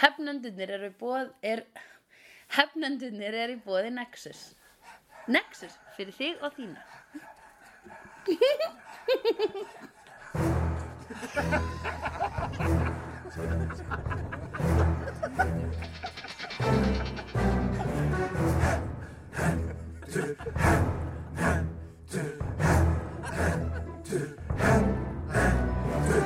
Hefnendunir eru bóð er Hefnendunir eru í bóði Nexus. Nexus fyrir þig og þína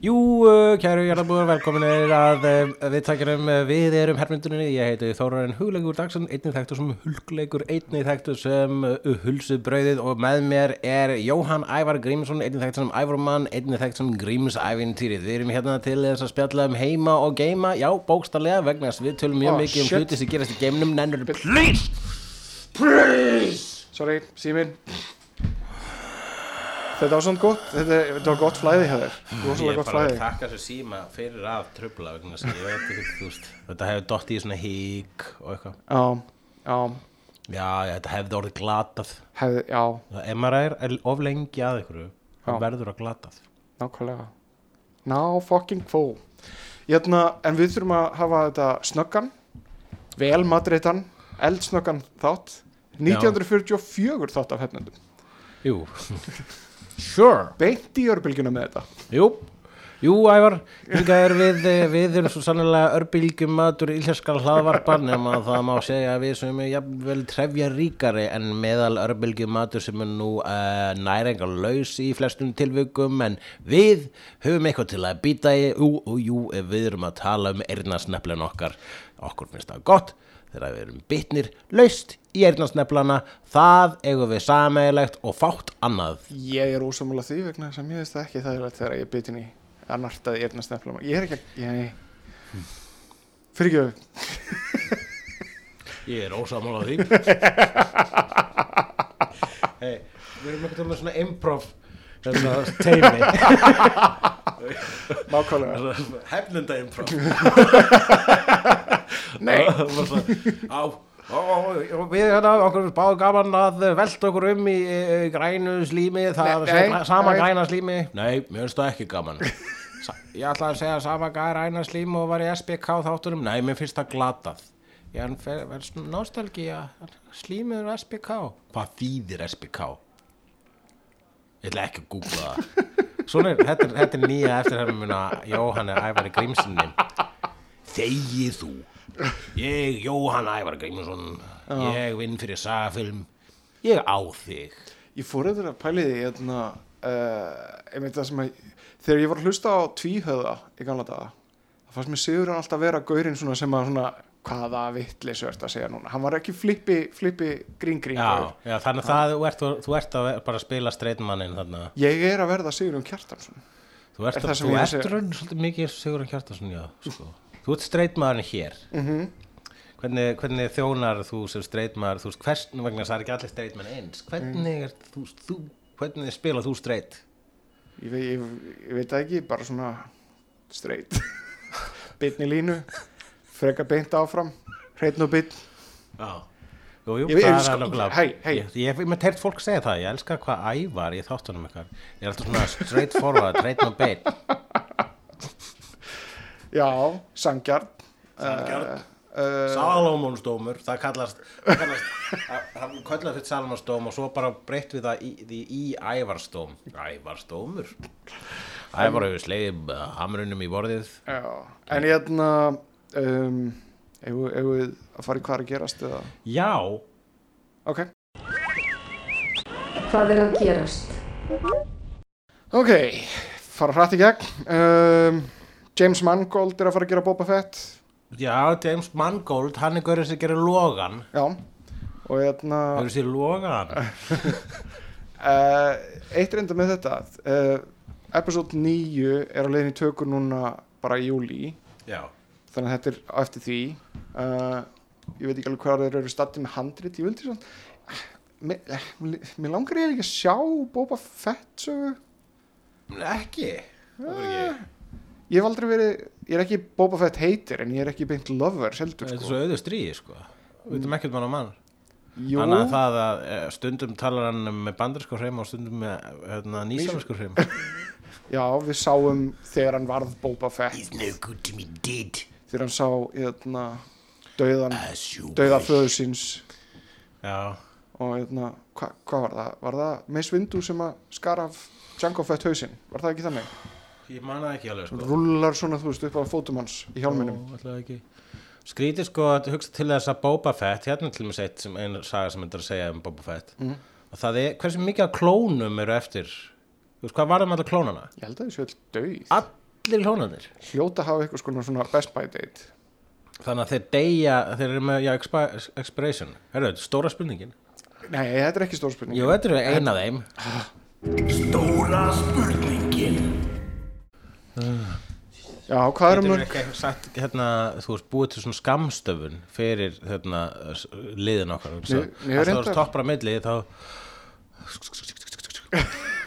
Jú, uh, kæru hjartabúður, velkominir að uh, viðtækjarum uh, Við erum hermyndunni, ég heiti Þórarinn Hugleikur Dagsson, einnig þekktur sem Hulgleikur, einnig þekktur sem uh, Hulsubrauðið og með mér er Jóhann Ævar Grímsson, einnig þekktur sem Ævarmann, einnig þekktur sem Grímsævintýrið. Við erum hérna til þess að spjalla um heima og geima, já, bókstarlega vegna þess að við tölum mjög Oh, mikið um shit. hluti sem gerast í geiminum, nennur Please, please! Sorry, síminn Þetta var svona gott. Þetta, þetta var gott flæði hjá þér. Ég Rosalega er gott bara að flæði. þakka þessu síma fyrir að að ég veist, þetta hefur dott í svona hík og eitthvað. Já, já, Já, já, þetta hefði orðið glatað. hefði, já, Það- Ef maður er, er of lengi að ykkur, Já. verður það glatað. nákvæmlega. Ná, fucking full. Hérna, en við þurfum að hafa þetta snöggan. Vel matreitan Eldsnöggan þátt. 1944 þátt af hefnendum. Jú. sure. Beint í örbylgjuna með þetta Jú. Jú, Ævar, er við, eh, við erum svo sannlega örbylgjum matur ílherskal hlaðvarpa nema það má segja að við sem er jafnvel trefja ríkari en meðal örbylgjum matur sem er nú uh, næringar laus í flestum tilvikum en við höfum eitthvað til að býta í jú, jú, jú, við erum að tala um eirnasneflin okkar okkur finnst það gott þegar við erum bitnir laust í eirnasneflana það eigum við sameigilegt og fátt annað. Ég er ósammála því vegna að mér veist það ekki það er þegar ég er bitin í að nartaði erna snefla Ég er ekki að, ég, fyrir ekki Ég er ósamála því. Hey, Við erum ekkert alveg svona improv teimi Mákvæmlega Hefnunda improv. Nei. Á Ó, ó, við hérna okkur báðu gaman að velta okkur um í, grænu slími það er að sama græna slími. Nei, mér finnst það ekki gaman. Sa Ég ætla að segja sama græna slími og var í SBK þáttunum. Nei, mér finnst það glatað. Ég er verið nostalgía. Slímið er SBK Hvað þýðir SBK? Ég ætla ekki að googla það. Svona er, þetta er, þetta er nýja eftirherfum minna Jóhann Ævari Grímsinni Þegi þú. Ég, Jóhann Ævar Grímsson Ég vinn fyrir sagafilm Ég á þig. Ég fór eitthvað að pæli því hérna, uh, einmitt það sem að þegar ég var að hlusta á tvíhöða í gamla daga það fannst mér Sigurinn alltaf vera gaurinn svona sem að svona hvaða vittlis ert að segja núna. Hann var ekki flippi, flippi grín grín Já, gaur. já þannig að það, þú, ert, þú ert að ver- bara að spila streitmannin ég er að verða Sigurinn Kjartansson. Þú ert, Er þú ég er ert raun svolítið mikið Sigurðan Kjartason, já sko. Þú ert streitmaðurinn hér. Mhm. hvernig, hvernig þjónar þú sem streitmaður? Þú veist, hvers vegna það er ekki allir streitmenn eins. Hvernig, er, þú, þú, hvernig spila þú streit? Ég, ve ég, ég veit ekki, bara svona straight bitni línu freka beint áfram hreitn og bit Já. Jú, jú, Ég- ég- er hey, hey. Ég, ég hef með teirt fólk segja það, ég elska hvað ævar í þáttunum ykkar. Ég er alltaf svona straight forward, straight no bait já, sangjart Sanngjarn. uh, Salomonsdómur, það kallast það kallast, það- kallast fyrir Salomonsdóm og svo bara breytt við það í, í, í ævarstóm Ævarstómur Ævar hefur slegið uh, hamrunum í borðið. Já, en hérna um, eigum við- eigum við að fara í hvað er að gerast eða? Já, Ok, Hvað er að gerast? ok, fara hrætt í gegn. Um, James Mangold er að fara að gera Boba Fett. Já, James Mangold, hann er gaurið sem gerir logan. Já, og hérna Gaurið sér logan? Uh, eitt reynda með þetta. Uh, episode 9 er að leiðin í tökur núna bara í júli Já, þannig að þetta er eftir því uh, ég veit ekki alveg hvað þeir eru statið með handrit ég vildi svona mér, langar ég ekki að sjá Boba Fett sögu Ekki? Er ekki. ég hef aldrei verið, ég er ekki Boba Fett heitir en ég er ekki beint lover heldur Þetta er sko. svo auður stríði, sko. Við veitum ekkert mann á mann. Þannig að það að eh, stundum talar hann með bandarsku hreim og stundum með hérna, nýsalarsku hreim. já, við sáum þegar hann varð Boba Fett no good to me dead þegar hann sá hérna, dauðan, dauða föðu síns Já, og hérna, hva, hvað var það? Var það Mace Windu sem að skar af Jango Fett hausinn? Var það ekki þannig? ég man það ekki alveg, sko. Rullar svona, þú veist, upp á fótum hans í hjálminum. Skrítið sko að hugsa til þess að Boba Fett, hérna er til mér eitt sem einu saga sem er að segja um Boba Fett Mm. og það er, hversu mikið af klónum eru eftir, þú veist, hvað var það með alla klónana? Ég held að þessu öll döið. Allir klónanir. Hljóta hafa eitthvað svona, svona best by date. Þannig að þeir deyja, þeir eru með, já, expi expiration. Herru, þetta er stóra spurningin. Nei, þetta er ekki stór spurning. Jú, þetta er eina af þeim. Stóra spurningin Já, hvað er Þetta um er ekki sagt, hérna, þú veist, búið til svona skamstöfun fyrir, hérna, liðin okkar. Mér- mér Það er reyndar- toppra milli, þá...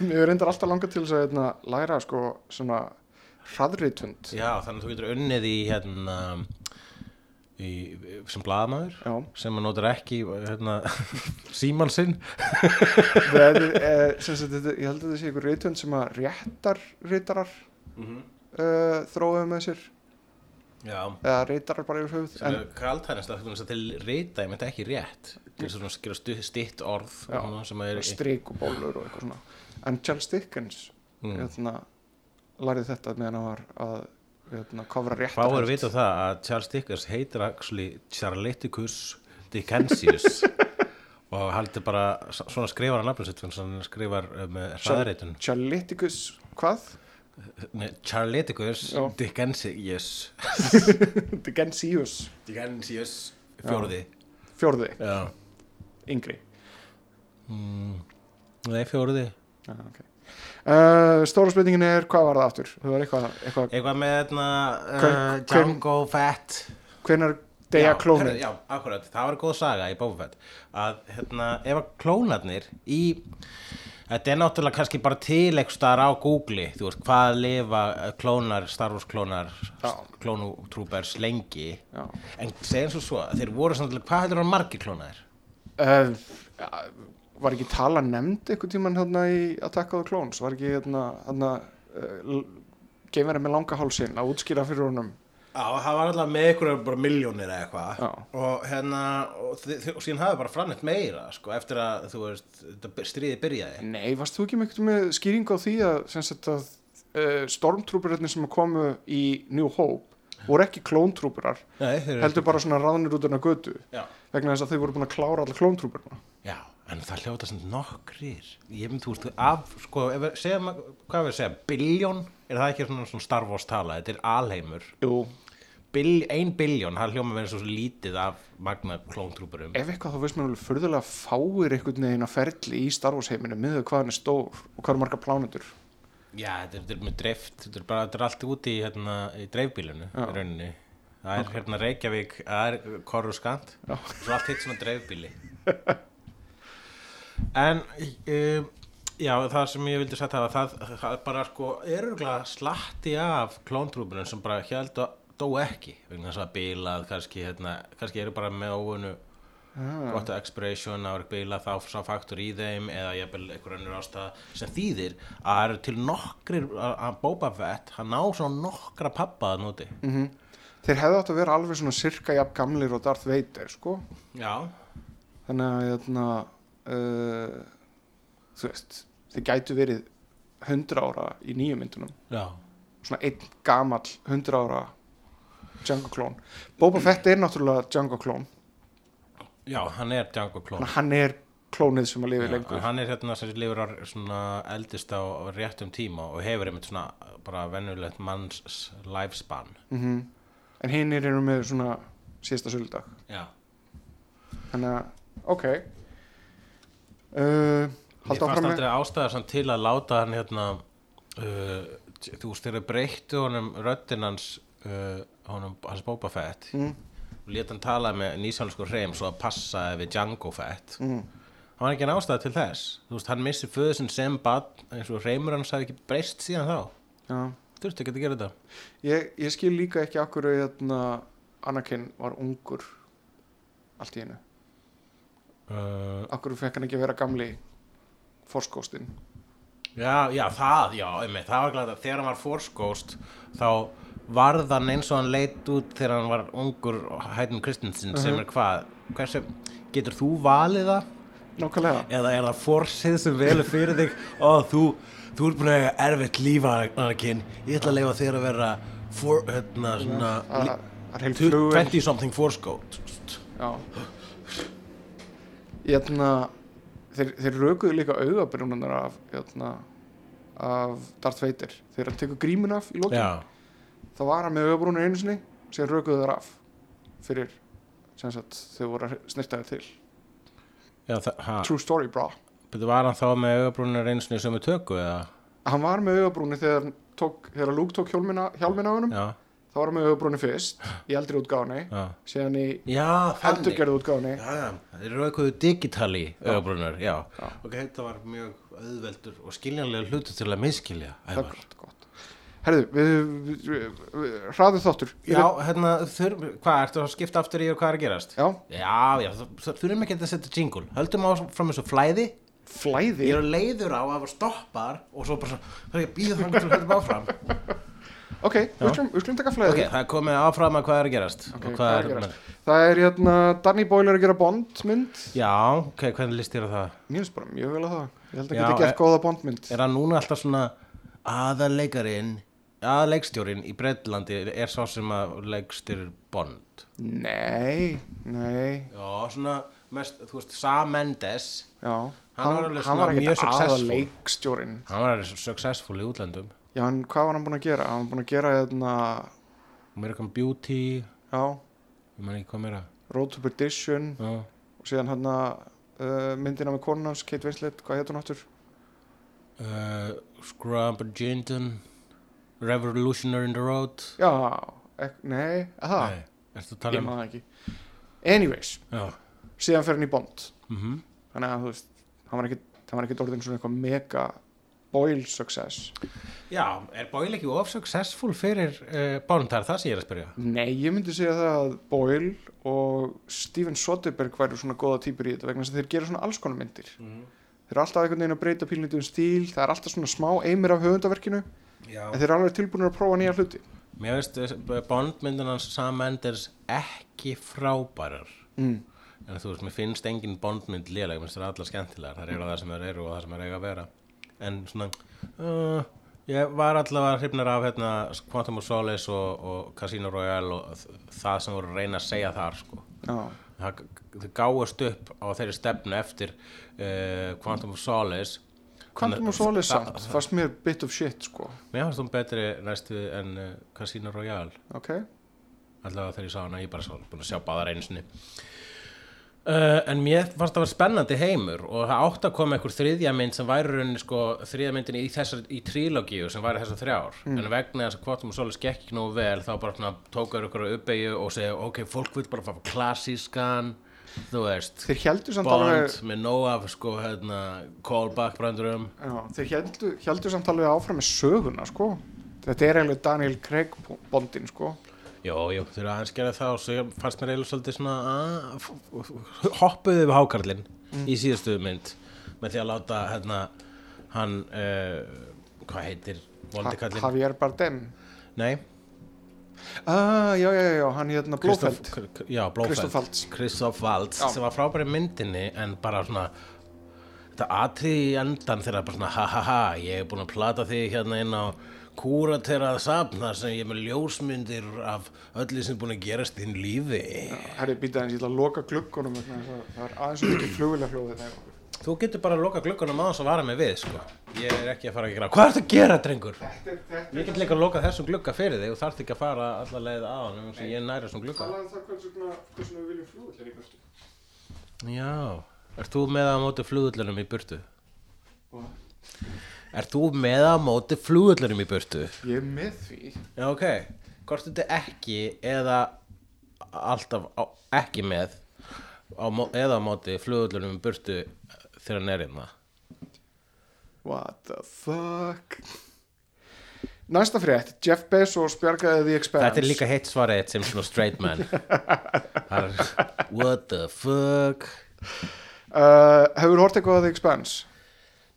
Mér reyndar alltaf langa til að hérna, læra sko svona hraðritund. Já, þannig að þú getur unnið í, hérna, í, sem blaðamaður, Já. sem að notar ekki, hérna, síman sinn. Það er, eh, ég held að þetta sé einhver ritund sem að réttar ritarar Mhm. uh, þróuðu með sér. Já. Eða ritarar bara yfir höfuð. En, kaldhænast að veist til rita ég myndi ekki rétt stitt orð strik og bólur og eitthvað svona. En Charles Dickens Mm. Lærið þetta meðan hann var að hérna, kofra réttar Fáir vita það að Charles Dickens heitir actually Charleticus Dickensius og haldi bara svona skrifar hann nafnum sitt að hann skrifar uh, með hraðreitun Charliticus, hvað? Nei, Charleticus. Dickensius Dickensius, Dickensius fjórði fjórði, Já. yngri. Mm, nei, fjórði Já, okay. Uh, stóra spurningin er, hvað var það aftur? Það var eitthvað, eitthvað eitthvað með uh, Django Fett hvenar deyja Já, klónin? Já, akkurat, það var góð saga í Boba Fett að hérna, ef að klónarnir í þetta er náttúrulega kannski bara til eitthvað staðar á Google, þú veist, hvað lifa eh, klónar, Star Wars klónar Já. klónutrúpers lengi Já. en segjum svo svo, þeir voru samt alveg, hvað heldur að margir klónaðir? Uh, var ekki tala nefnd eitthvað tíman hérna í Attack of the Clones? Var ekki hérna, hérna uh, geimverið með langa hálsinn að útskýra fyrir honum? Já, það var alltaf með ykkur bara miljónir eða eitthvað og hérna, og, og síðan hafi bara framnett meira, sko, eftir að þú veist, stríði byrjaði Nei, varst þú ekki með, með skýring á því að, að uh, stormtrooperarnir sem komu í New Hope voru ekki eru heldur bara svona ráðnir út af götu Já. vegna þess að þau voru búin að klára alla klóntrúperna Já, en það hljóta sem nokkrir. Ég mynd, þú veist, af, sko, ef segjum, hvað við segja, biljón er það ekki svona, svona Star Wars tala, þetta er alheimur. Jú, Bil, ein biljón, það hljóma verið svo lítið af magna klóntrúpurum. Ef eitthvað þá veist mér alveg furðulega fáir einhvern veginn að ferli í Star Wars heiminu miður hvað hann er stór og hvað er marga plánendur Já, þetta er, þetta er með dreift, þetta er bara, þetta er allt úti í, hérna, í dreifbílunu, Það er hérna Reykjavík, það er Korruskant Já. og allt hitt svona dreifbíli En um, já, það sem ég vildi hafa það, það er bara sko er örgulega slatti af klóntrúpunum sem bara held að dó ekki vegna þess að bilað kannski, hérna, kannski eru bara með óvunu gott að expiration, það var bilað þá sá faktur í þeim eða jafnvel einhver önnur ástæða sem þýðir að það eru til nokkrir að Boba Fett, hann ná svona nokkra pappa að núti mm Þeir hefðu átt að vera alveg svona sirka jafn gamlir og Darth Vader sko. Já, þannig að hérna, uh, þú veist þeir gætu verið 100 ára í nýju myndunum. Já. Svona einn gamall 100 ára Django klón. Boba Fett er náttúrulega Django klón. Já, hann er Django klón. Hann er klónið sem að lifi Já, lengur. hann er hérna sem svona eldist á réttum tíma og hefur einmitt svona bara venjulegt manns lifespan. Mm en hinnir eru með svona síðasta söldag Já, þannig að, ok uh, Mér halda fannst með aldrei ástæða samt til að láta hann hérna uh, þú veist þegar breyttu honum röddinn hans uh, honum, hans Boba Fett Mm. lét hann tala með nýsjálfsku hreim svo að passa við Django Fett mm. hann var ekki en ástæða til þess þú veist, hann missi föðu sinn sem bad eins og hreimur hans hafi ekki breyst síðan þá Já. þurfti ekki að gera þetta Ég, ég skil líka ekki akkur hérna, Anakin var ungur allt í einu uh, akkur fekk hann ekki að vera gamli forskóstinn já, já, það, já, einmitt, það var glæð þegar hann var Force Ghost þá varð hann eins og hann leit út þegar hann var ungur Hættin Kristinsson sem er hvað hversu, getur þú valið það? Nákvæmlega. Eða er það forsið sem velur fyrir þig? Og þú, þú ert búin að eiga erfitt lífa Anakin, ég ætla að leifa þér að vera for, hérna, svona Það li- það er heil tu- flugvél. 20 something force ghost Já Hérna þeir, þeir rökuðu líka augabrjónunar af hérna, af Darth Vader. Þegar hann tekur grímun af í lokin. Já, þá var hann með augabrúnir einu sinni sem rökuðu þar af fyrir sagt þau voru að snirtaði til. Já True story bra betur var hann þá með augabrúnir einsni sem er tökku eða? Hann var með augabrúnir þegar, þegar Luke tók hjálmina, hjálmina á honum. Já, þá var hann með augabrúnir fyrst í eldri útgáðni já, síðan í endurgerðu já, þeir eru auðvitað digitali augabrúnir, já. Já. ok, þetta var mjög auðveldur og skiljanlega hlutu til að miskilja það er Ævar. gott, gott. Herðu, við, við, við, við hraðu þáttur. Já, hérna, þurf, hvað, ertu að skipta aftur í og hvað er að gerast? já, Já, já, þurfum ekki að setja jingle. Höldum á fram þessu flæði. Flæði? Ég er leiður á að það stoppar Og svo bara það er ekki að býða þannig að höldum áfram ok, við skulum, taka flæði. Ok, það er komið áfram að hvað er að gerast Ok, Og hvað er að er gerast? það er hérna Danny Boyle er að gera Bondmynd. Já, ok, hvernig líst þér á það? finnst bara mjög vel að það. Ég held að Já, geta gert góða Bondmynd. Er hann núna alltaf svona aðaleikarin Aðaleikstjórin í Breitlandi Er sá sem að leikstyrir Bond? Nei, nei. Já, svona mest, þú veist, Sam Mendes. Já, Hann var hann var mjög ekkert successful. aða leikstjórin Hann var successful í útlöndum já, en hvað var hann búin að gera? Hann var búin að gera hérna American Beauty. Já, Ég man ekki hvað meira. Road to Perdition. Já. Og síðan hérna uh, myndina með konun hans, Kate Winslet, hvað hétt hún áttur? uh, Scrub Jinton Revolutionary in the Road. Já, ek, nei, að það? Nei, ertu að tala ég um maður það ekki. Anyways, Já, síðan fer hann í Bond. Mhm. Þannig að þú veist, hann var ekkit orðin svona eitthvað mega Boyle success? Já, er Boyle ekki of successful fyrir uh, það er það sem ég er að spyrja. Nei, ég myndi segja það að Boyle og Steven Soderbergh væru svona góða týpur í þetta vegna þess að þeir gera svona alls konar myndir. Þeir eru alltaf einhvern veginn að breyta pílniti um stíl það er alltaf svona smá eimir af höfundaverkinu Já. en þeir eru alveg tilbúinir að prófa nýja hluti. Mér veist uh, Bond myndin hans Sam Mendes ekki frábærar. Mm. En þú veist, mér finnst engin Bond mynd léleg Mér finnst það allar skemmtilegar, það eru það sem þeir eru og það sem þeir eiga að vera En svona uh, Ég var allavega hrifnar af hérna, Quantum of Solace og, og Casino Royale og það sem voru að reyna að segja þar sko. já, það, þau gáast upp á þeirri stefnu eftir uh, Quantum of Solace. Quantum of Solace samt fannst mér bit of shit sko. Mér fannst hún betri næstu en uh, Casino Royale. Ok, allavega þegar ég sá hana, ég bara sá, búin að sjá báðar einu sinni uh, en mér fannst það var spennandi heimur og það átti að koma einhver þriðja mynd sem væri rauninni sko þriðja myndin í þessar í trílogíu sem væri þessar þrjár. En vegna þess að Quantum of Solace gekk ekki nógu vel þá bara tókaður ykkur uppeyju og segja ok, fólk vil bara fá klassískan þú veist þeir heldur samt Bond með nóg af sko hérna callback brandurum þeir heldur, heldur samt alveg áfram með söguna sko. Þetta er eiginlega Daniel Craig Bondin sko Jó, jú, eru aðeins gera það og svo fannst mér eiginlega svolítið svona að, f- hoppuðu við hákarlinn í síðustu mynd með því að láta hérna hann uh, hvað heitir voldikallinn? Javier Bardem Nei, ah, já, já, já, hann hérna Blófeld Já, Blófeld Christoph Waltz. Christoph Waltz Já. sem var frábæri í myndinni en bara svona þetta atrið í endan þegar bara svona ha ha ha ég er búin að plata þig hérna inn á kúraterað safn þar sem ég er með ljósmyndir af öllu sem er búin að gerast í þín lífi herri, býta hans, ég ætla að loka að það er aðeins og mikið flugulega hljóð þetta hjá okkur. Þú getur bara að loka gluggunum á þess að vara mig við sko. Ég er ekki að fara að gera Hvað ertu að gera, drengur? þetta er, þetta Ég get líka að loka þessum glugga fyrir þig og þarf ekki að fara alla leið á eins og ég næri þessum glugga talaði um Já, ert þú með að móti flugullunum í burtu? Ert þú með að móti flugullunum í burtu? ég er með því. Já, ok. Hvort þetta ekki eða alltaf á, ekki með á, eða á móti flugullunum burtu þegar hann er hérna? What the fuck? Næsta frétt. Jeff Bezos bjargaði The Expanse. Þetta er líka heitt svarið sem svona straight man. Er, What the fuck? Uh, Hefur hort eitthvað að The Expanse?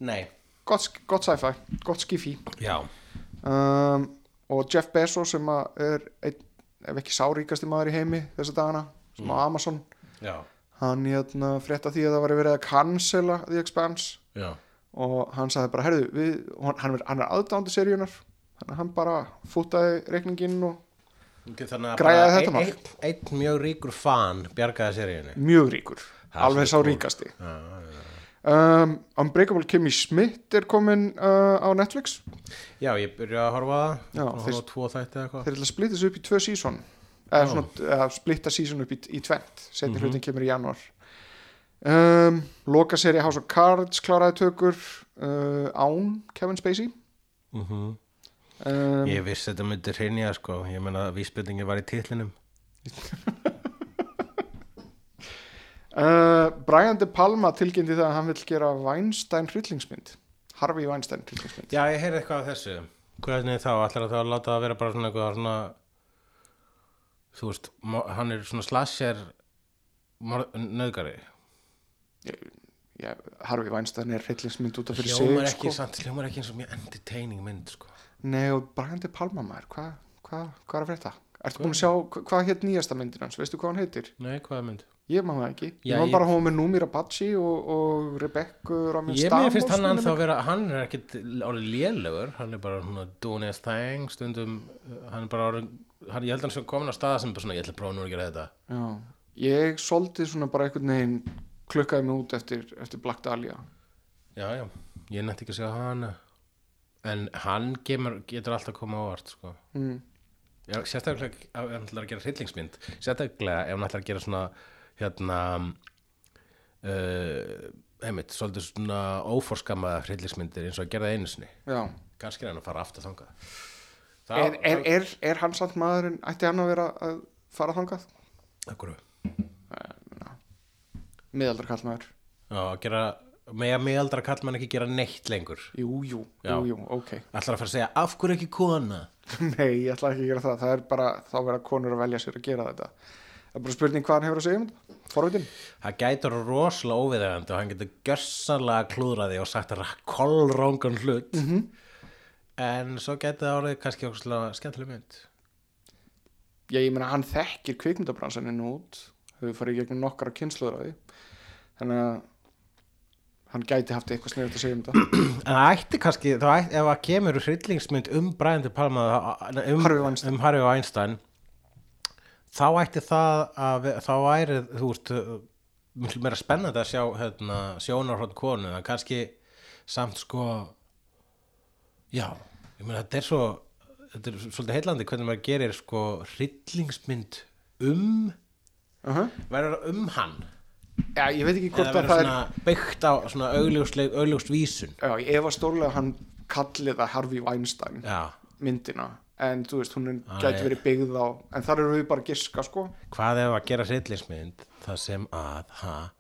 Nei Gott, sci-fi, gott skifi. Já, um, Og Jeff Bezos sem er einn, ef ekki sáríkasti maður í heimi þessa dagana sem á Amazon. Já, hann hérna frétta því að það var verið að cancela The Expanse. Já. Og hann sagði bara, herðu, við, hann, hann er, aðdándi seríunar hann bara fútaði reikninginn og bara þetta ein- mark. einn einn mjög ríkur fan bjargaði seríunni. Mjög ríkur. Það er alveg svo sá cool. Um, Unbreakable Kimmy Smith er komin uh, á Netflix. Já, ég byrja að horfa Já, þeir- horfa á tvo þætti eða eitthvað. þeir ætla að splitta þessu upp í tvö sísón eða svona, eða splitta sísón upp í, í tvent setni hlutin kemur í janúar. Um, loka seri House of Cards kláraði tökur uh, án Kevin Spacey. Mhm. um, Ég vissi þetta myndi hreinja sko. Ég meina að vísbyrningi var í titlinum uh, Brian De Palma tilkynnti það að hann vil gera Weinstein hryllingsmynd Harvey Weinstein hryllingsmynd Já, ég heyrði eitthvað af þessu Hvernig þá, ætlar það að láta það vera bara svona eitthvað svona Þú veist, hann er svona slasher nöðgari Já, Harvey Weinstein er hryllingsmynd út af fyrir sig Hljómar ekki, sko. samt, hljómar ekki eins og mjög entertaining mynd sko Nei og Brian De Palma maður hvað hva, hva er að frétta? Ertu búin að sjá hva- hvað hétt nýjasta myndin hans? Veistu hvað hann heitir? Nei, hvað mynd? Ég maður það ekki. Já, Ég maður ég- bara hún með Númir Abachi og, og Rebecca Ramin Ég Stamos mér finnst hann að vera, hann er ekkit orðið lélegur, hann er bara svona doing his thing, stundum, uh, hann er bara hann, ég held að hann sem komin á staða sem bara svona, ég ætla að prófa nú að gera þetta. Já, ég soldi svona bara einhvern veginn klukkaði mig út eftir, eftir Black Dahlia. Já, já, ég nætti ekki að segja hann, en hann gemur, getur alltaf að koma á vart, sko. mm. Já, sérstaklega ef hann ætlar að gera hérna, uh, einmitt, svolítið svona óforskamaða hryllingsmyndir eins og að gera það einu sinni. Kannski er hann að fara aftur þangað. er, er, er, er hann samt maðurinn ætti hann að vera að fara þangað? Akkur, Miðaldra kallmaður Já, að gera, með að miðaldra kall mann ekki gera neitt lengur. Jú, jú, Já. jú, jú, ok Ætlar að fara að segja, af hverju ekki kona? Nei, ég ætla ekki að gera það Það er bara, þá vera konur að velja sér að gera þetta Það er bara spurning hvað hann hefur að segja um þetta Forvitin Það gætur rosalega óviðegandi og hann getur gjörsanlega klúðraði og sagt kollróngan hlut. -hmm. En svo gæti það orðið kannski okkur skemmtileg mynd. Já, ég meina hann þekkir kvikmyndabransaninn út Hefur farið gegnum nokkara því Þannig að hann gæti haft eitthvað sniðut að segja um þetta En það ætti kannski, þá ætti, ef það kemur hryllingsmynd um Brian De Palma, um um Harvey Weinstein, þá ætti það að, þá væri, þú veist, uh, miklu meira spennandi að sjá hérna, sjónarhótt konu, en kannski samt sko, já, ég meina þetta er svo, þetta er svolítið heillandi hvernig maður gerir sko hryllingsmynd um, uh -huh. verður um hann, Já, ég veit ekki hvort eða að verður það er svona byggt á svona augljóst vísun. Já, ég efa stórlega að hann kalli það Harvey Weinstein Já. myndina en þú veist, hún ég- verið byggð á en þar eru við bara að giska sko. Hvað ef að gera hryllingsmynd það sem að ha,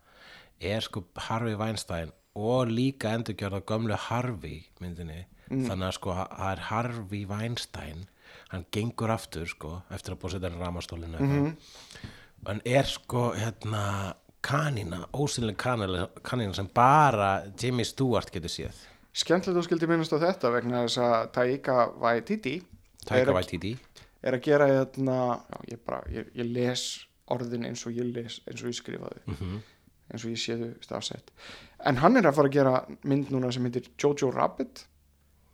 er sko Harvey Weinstein og líka endurgjörða gömlu Harvey myndinni. Þannig að sko það er Harvey Weinstein. Hann gengur aftur sko eftir að búið að setja hann ramastólinu mm -hmm. hann er sko hérna kanina, ósynlega kanina, kanina sem bara Jimmy Stewart getur séð. Skemmtilegt þú skildi minnast á þetta vegna þess að Taika Waititi Taika Waititi. er að gera hérna, já, ég, bara, ég, ég les orðin eins og ég les eins og ég skrifaði. Mhm. eins og ég sé þau stafsett. En hann er að fara að gera mynd núna sem heitir Jojo Rabbit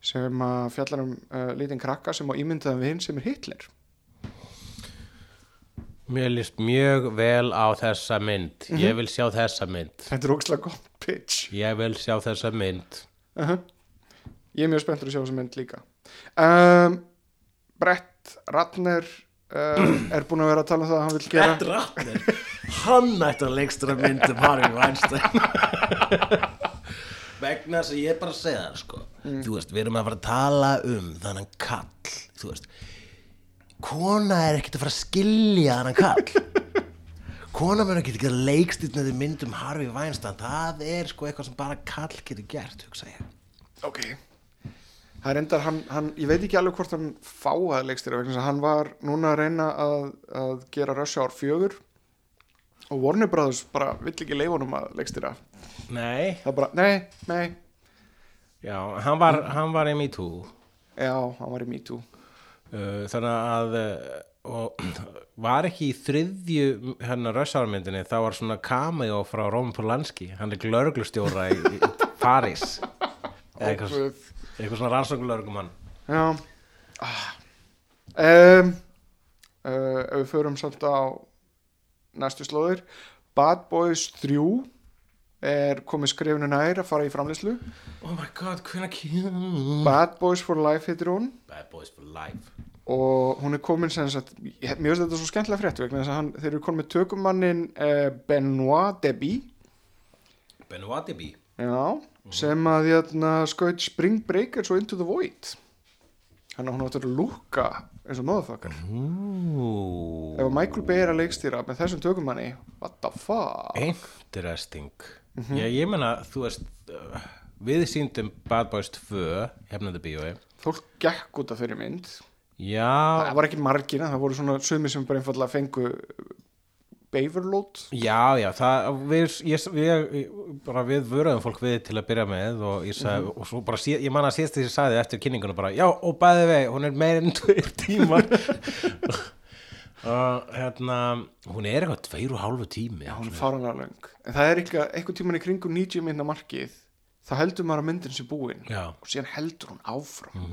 sem að fjallar um uh, lítinn krakka sem á ímyndaðan við hinn sem er Hitler. Mér líst mjög vel á þessa mynd. Ég vil sjá þessa mynd. Þetta er ógslag gott pitch. Ég vil sjá þessa mynd. Uh ég er mjög spenntur að sjá þessa mynd líka. Um, Brett Ratner uh, er búin að vera að tala um það að hann vil gera Ratner? Hann ætti að leikstra mynd um Harvey Weinstein. Vegna þess að ég er bara að segja það sko. Þú veist, við erum að fara að tala um þannig kall þú veist. Kona er ekkert að fara að skilja hann kall kona verður ekkert ekki að leikstýrnaði myndum Harvey Weinstein. Það er sko eitthvað sem bara kall getur gert hugsa ég. Ok það er endar, hann, hann, ég veit ekki alveg hvort hann fáið leikstýra vegna þess að hann var núna að reyna að, að gera Hour 4 og Warner Brothers bara vill ekki leifa honum að leikstýra. Nei, það bara, nei, nei. Já, hann var, hann var í Me Too. Já, hann var í Me Too. Uh, þannig að uh, og var ekki í þriðju hennar rössármyndinni þá var svona cameo frá Róman Polanski. Hann er glörglustjóra í, í París. Eða eitthvað, svona rannsóknlörgumann Já. Ah. um, uh, Ef við förum samt á næstu slóðir. Bad Boys 3 er komið skrifinu nær að fara í framleyslu oh my god, hvernig kemur? Bad Boys for Life heitir hún. Bad Boys for Life. Og hún er komin sem sagt ég- mér finnst þetta svo skemmtilega frétt vegna þess að hann, þeir eru komin með tökumannin uh, Benoit Deby. Benoit Deby. Já, sem að hérna, skaut Spring Breakers og Into the Void. Hann hún áttur að lúka eins og motherfucker. Ooh. ef Michael Bay er að leikstýra með þessum tökumanni what the fuck? Interesting. Já, ég meina, þú veist uh, við síndum Bad Boys 2 hefnaði bíói fólk gekk út af þeirri mynd. Já, það var ekki margina, það voru svona sumi sem bara einfallega fengu Beaverlót Já, já, það, við, ég, við, bara við vöruðum fólk við til að byrja með og ég sagði, og svo bara, síð, ég man að síðast því ég sagði eftir kynningunum bara, já, og bæði vei, hún er meir enn tveir tímar. Og hérna, hún er eitthvað tveir og hálfu tími. já, hún er faranlega löng. En það er eitthvað, eitthvað tíman í kringum 90 minna markið þá heldur maður að myndin sé búin Já. og síðan heldur hún áfram.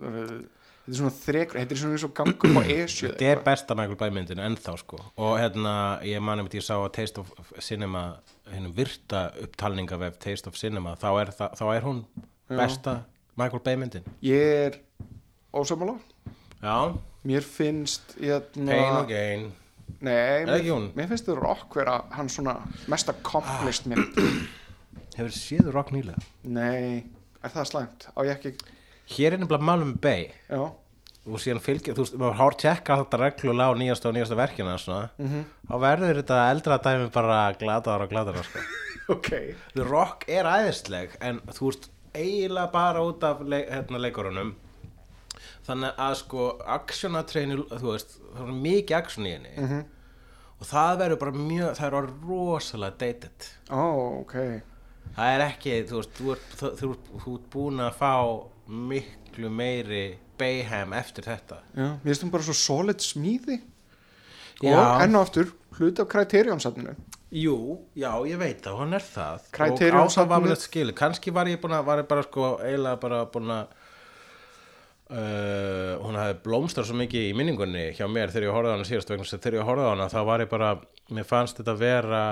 Mhm, þetta er svona þrekur þetta er svona eins og gangur á esju Þetta er besta Michael Bay myndin ennþá sko. Og hérna, ég man einmitt ég sá að Taste of Cinema, hennum virta upptalninga vef Taste of Cinema, þá er, það, þá er hún besta Michael Bay myndin. ég er ósamála Já, mér finnst hérna, Pain og Gain. nei, mér, mér finnst þetta rock vera hann svona mest accomplished mynd Hefur séð rock nýlega? nei, er það slæmt? Á ég ekki, Hér er nefnilega málum Bay. Já. Og síðan fylgja, þú veist, maður hár tjekka þetta reglulega á nýjasta og nýjasta verkina svona, Mhm. þá verður þetta eldra dæmi bara gladaðar og gladaðar sko. ok, The Rock er æðisleg en þú veist, eiginlega bara út af leik, hérna, leikurunum. Þannig að sko actionatreinu, þú veist, það er mikið action í henni. Mhm. og það verður bara mjög, það er rosalega dated. Ó, ok. Það er ekki, þú veist, þú ert, þú, þú, þú ert búin að fá miklu meiri Bayham eftir þetta. Já, finnst hún bara svo solid smíði. Já. og enn og aftur hluti af Criterion-safninu. Jú, já, ég veit það, hann er það. Og á það var mér þetta skilu kannski var ég búin að, var ég bara sko eiginlega bara búin að uh, hún hafði blómstrar svo mikið í minningunni hjá mér þegar ég horfði á hana síðast vegna að þegar ég horfði á hana þá var ég bara, mér fannst þetta vera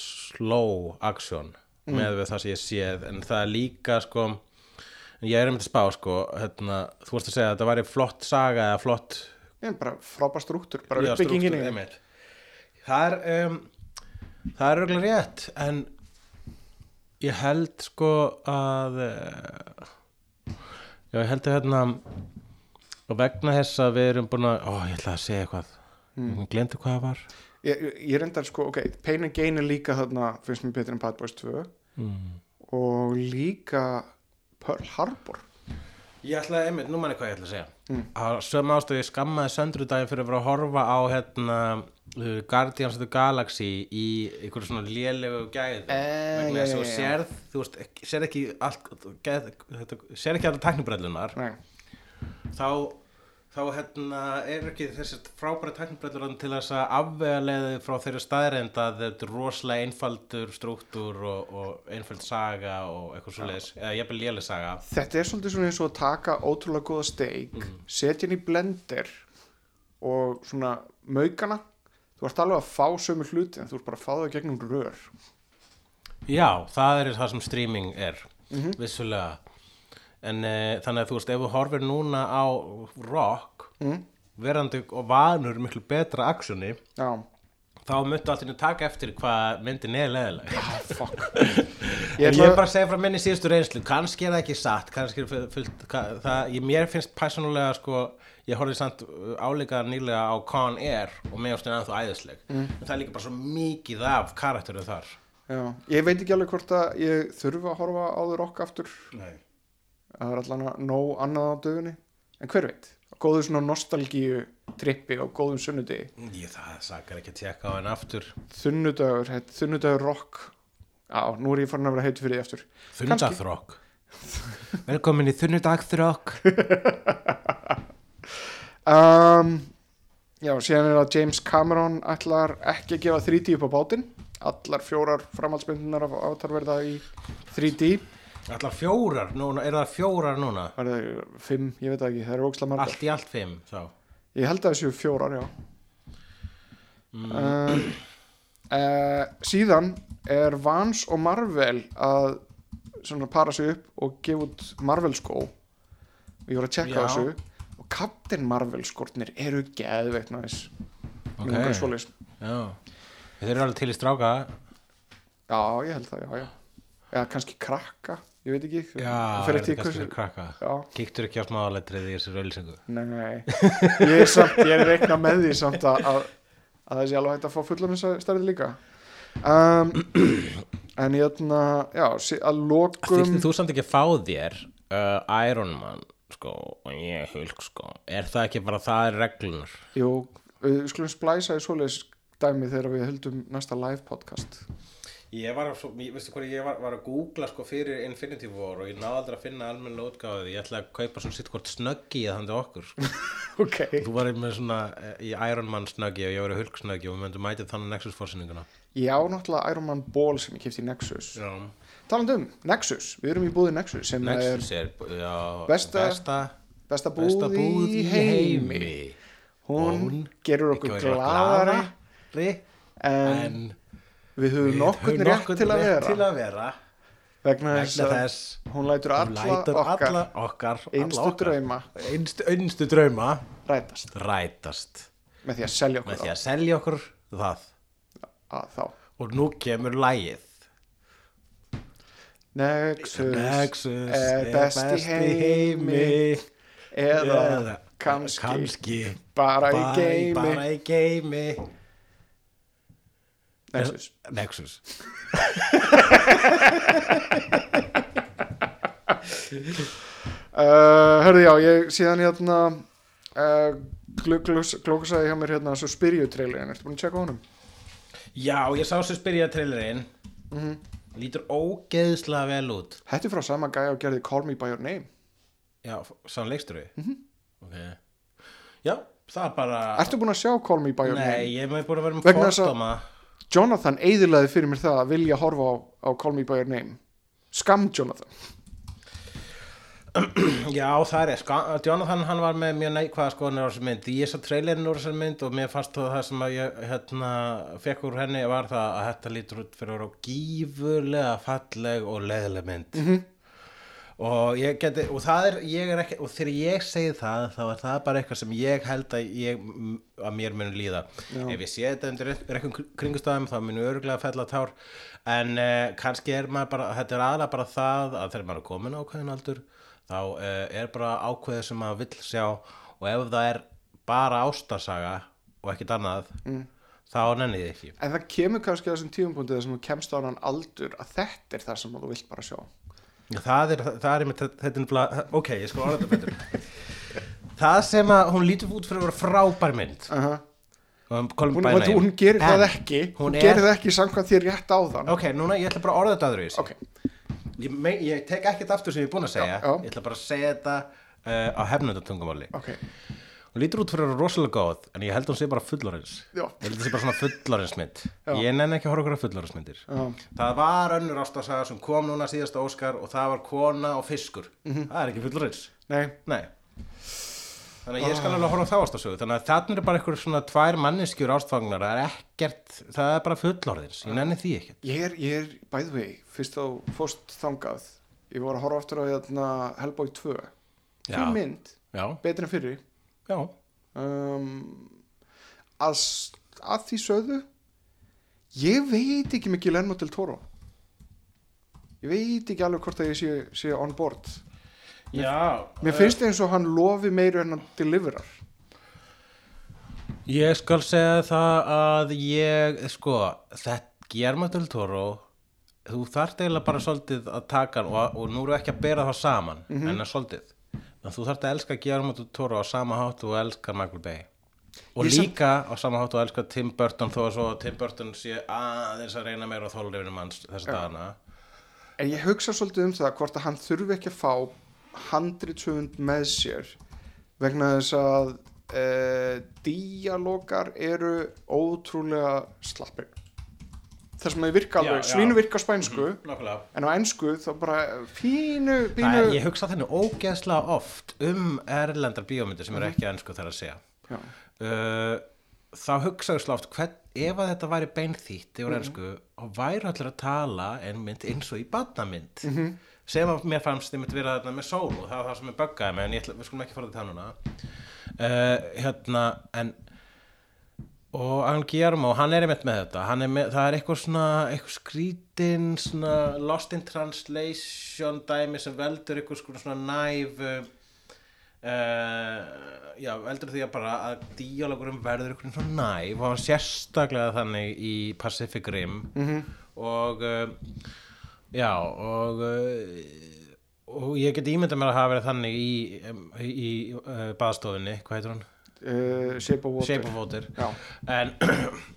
slow action með við það sem ég séð. En það er líka sko ég er um þetta spá sko hérna, þú vorst að segja að þetta væri flott saga eða flott ég bara frábær struktúr, bara einmitt. það er um, það er auðvitað rétt en ég held sko að uh, já, ég held að hérna og vegna þess að við erum búin að ó, ég ætla að segja eitthvað mm. glemdi hvað það var ég, ég- ég reyndar sko, ok, Pain and Gain er líka þarna, finnst mér betur en Bad Boys 2 mm. og líka Pearl Harbor. Ég ætla að, einmitt, nú manni hvað ég ætla að segja. Mm. að söm ástöðu ég skammaði söndru daginn fyrir að vera að horfa á hérna uh, Guardians of the Galaxy í einhverju svona lélegu gæð Eh, vegna þess að þú sérð þú veist, sérð ekki allt sérð ekki allar tæknibrellunar Nei. þá þá hérna er ekki þessi frábæra tæknibrellur til þess að afvega leiði frá þeirri staðreind að þetta er rosalega einfaldur struktúr og, og einfald saga og eitthvað svo leiðis eða jafnvel léleg saga. Þetta er svolítið svona eins og að taka ótrúlega góða steik setja hann í blender og svona maukana þú ert alveg að fá sömu hluti en þú ert bara að fá það gegnum rör. Já, það er það sem streaming er vissulega en uh, þannig að þú veist ef þú horfir núna á rock verandi og vanur miklu betra aksjoni já, þá myndu allt inni taka eftir hvað myndin er leðileg fuck. Ég, Ég er bara að segja frá minni síðustu reynslu kannski er það ekki satt kannski er fullt, það, ég, mér finnst persónulega sko, ég horfði samt uh, áleika nýlega á Con Air og finnst það ennþá æðisleg. Mm. en það er líka bara svo mikið af karakteru þar. Já, ég veit ekki alveg hvort að ég þurfa að horfa á þau rock aftur. Nei. Það er allan að nóg annað á dögunni. En hver veit, góðu svona nostalgíu trippi á góðum sunnudegi. Ég, það sakar ekki að tjekka á henn aftur. Þunnudagur, þunnudagur rock. Já, nú er ég farin að vera heitu fyrir því aftur. Þunnudagþrók Velkomin í Þunnudagþrók um, já, síðan er að James Cameron ætlar ekki að gefa 3D upp á bátinn. Allar fjórar framhaldsmyndunar af Avatar verða í 3D Allar fjórar, núna, er það fjórar núna? það er fimm, ég veit það ekki, það eru óksla margar. Allt í allt fimm þá Ég held að þessu fjórar, já. Um, uh, Síðan er Vans og Marvel að svona para sig upp og gefa út Marvel skó. Og ég voru að Já. þessu. Og Captain Marvel skórnir eru geðveikt næs. Ok. Já. Þeir eru alveg til í stráka. Já, ég held það, já, já. Eða kannski krakka, ég veit ekki. Já, fer er kannski fyrir krakka. Já, Kíktur ekki á smáðaletrið í þessu rauðlýsingu nei. Ég er samt, ég er reikna með því samt að, að, að þessi alveg hægt að fá fullan stærði líka. Um, En ég ætla, já, sí- að lokum Þyrftir þú samt ekki að fá þér uh, Iron Man sko, og ég hulk sko. Er það ekki bara það er reglunar? Jú, við skulum splæsa í svoleiðis dæmi þegar við höldum næsta live podcast Ég var að, veistu hvað ég var, var að googla sko fyrir Infinity War og ég náði aldrei að finna almennilega útgáðið Ég ætla að kaupa svona sitt hvort snöggi að þannig okkur sko. Ok. Þú var með svona eh, í Iron Man snöggi og ég var í hulk snöggi og við myndum mætið þannig Nexus fórsyninguna Ég á náttúrulega Iron Man Ball sem ég kipti í Nexus. Já. Talandi um, Nexus, við erum í búði Nexus sem Nexus er, já, Besta- besta, er besta búð, besta búð í heimi. Hún, Hún gerur okkur gladari en, En við höfum höfum rétt til að vera. til að vera. Vegna þess að hún lætur alla okkar alla okkar einstu drauma. Einstu, drauma rætast. rætast. Með því að selja okkur að selja okkur það. Að og nú kemur lægið Nexus, Nexus er best í heimi. eða eða kannski, kannski bara bara í geimi Nexus. Nexus. Uh, Hörðu já, ég síðan hérna uh, glókusaði hjá mér hérna svo Spyrju trailerin, ertu búin að tjekka á honum? já ég sá sér spyrja trailerinn Mhm. lítur ógeðslega vel út. Þetta er frá sama gæja og gerði Call Me By Your Name. Já, sá hann leikstur við Mhm. ok. Já, það er bara Ertu búin að sjá Call Me By Your nei, Name? ég er búin að vera með fordóma Jonathan eiðilaði fyrir mér það að vilja horfa á, á Call Me By Your Name. Skam Jonathan. Já, það er, sko, Jonathan hann var með mjög neikvæða skoðanir á þessu mynd. Ég sá trailerin úr þessu mynd og mér fannst það sem að ég hérna, fekk úr henni var það að þetta lítur út fyrir að vera gífurlega falleg og leðileg mynd. -hmm. Og ég geti og það er, ég er ekki, og þegar ég segi það þá er það bara eitthvað sem ég held að ég, að mér muni líða. Ef ég sé þetta undir rekkum kringustæðum þá muni örgulega fella tár. En uh, kannski er maður bara þetta er aðlega bara það að þegar maður er komin á ákveðin aldur þá uh, er bara ákveðið sem maður vill sjá. Og ef það er bara ástarsaga og ekkert annað mm. þá nenni ég ekki. En það kemur kannski að þessum tíumpunkti þar sem þú kemst á hann aldur að þetta er það sem þú vilt bara sjá það er, það er einmitt, þetta er nefnilega ok, ég skal orða þetta betur. Það sem að hún lítur út fyrir að vera frábær mynd. Uh -huh. um, hún, hún, gerir það ekki. Hún, hún er- gerir það ekki samkvæmt þér rétt á þann. Ok, núna ég ætla bara að orða þetta aðru Ok, ég, ég tek ekkert aftur sem ég er búin að segja. Já, já. ég ætla bara að segja þetta uh, á hefnundatungumáli ok hún lítur út fyrir að vera rosalega góð en ég held hún sé bara fullorins Já. ég held hún sé bara svona fullorinsmynd Já. ég nenni ekki að horfa okkur að fullorinsmyndir Já. það var önnur ástasaga sem kom núna síðasta Óskar og það var kona og fiskur. Mhm. það er ekki fullorins Nei, Nei. Þannig að ég skal alveg horfa á þá ástasögu Þannig að þarna er bara einhver svona tvær manneskjur ástfagnar Það er ekkert, það er bara fullorðins. Ég nenni því ekki ég er, ég er by the way, fyrst á fóst þangað. Ég voru að horfa aftur á hérna, Hellboy 2 Já. Fín mynd, Já, betri en fyrri já, um, að, að því sögðu ég veit ekki mikið Guillermo del Toro ég veit ekki alveg hvort að ég sé, sé on board Já, mér finnst eins og hann lofi meiru en hann deliverar Ég skal segja það að ég, sko, þetta del Toro, þú þarft eiginlega bara svolítið að taka og, og nú eru ekki að bera það saman, en að svolítið. En þú þarft að elska Guillermo del Toro á sama hátt og elskar Michael Bay. Og Ég líka á sama hátt og elskar Tim Burton þó að svo að Tim Burton sé aðeins að reyna meira á þólifinu manns þess dagana. en ég hugsa svolítið um það hvort að hann þurfi ekki að fá handritsöfund með sér vegna þess að uh, díalógar eru ótrúlega slappir það sem að virka alveg, svínu virka á spænsku Nákvæmlega. en á ensku þá bara fínu, Það pínu er, ég hugsa þannig ógeðslega oft um erlendar bíómyndir sem eru ekki ennsku þar að segja. Já. uh, þá hugsaðu hvern, ef að þetta væri beinþýtt yfir ennsku og væri allir að tala einmitt eins og í badnamynd -hmm. sem að mér fannst þið mitt vera þarna með sól og það var það sem ég buggaði mig en ég ætla, við skulum ekki fara þetta núna uh, hérna en og hann Guillermo, hann er einmitt með þetta er með, það er eitthvað svona eitthvað skrítin, svona lost in translation dæmi sem veldur eitthvað svona næf uh, já, veldur því að bara að díalogurum verður eitthvað svona næf og hann sérstaklega þannig í Pacific Rim -hmm. og uh, já og uh, og ég get ímyndað mér að hafa verið þannig í, um, í, í uh, baðstofunni, hvað heitur hann? Uh, Shape of Water. Shape of Water. En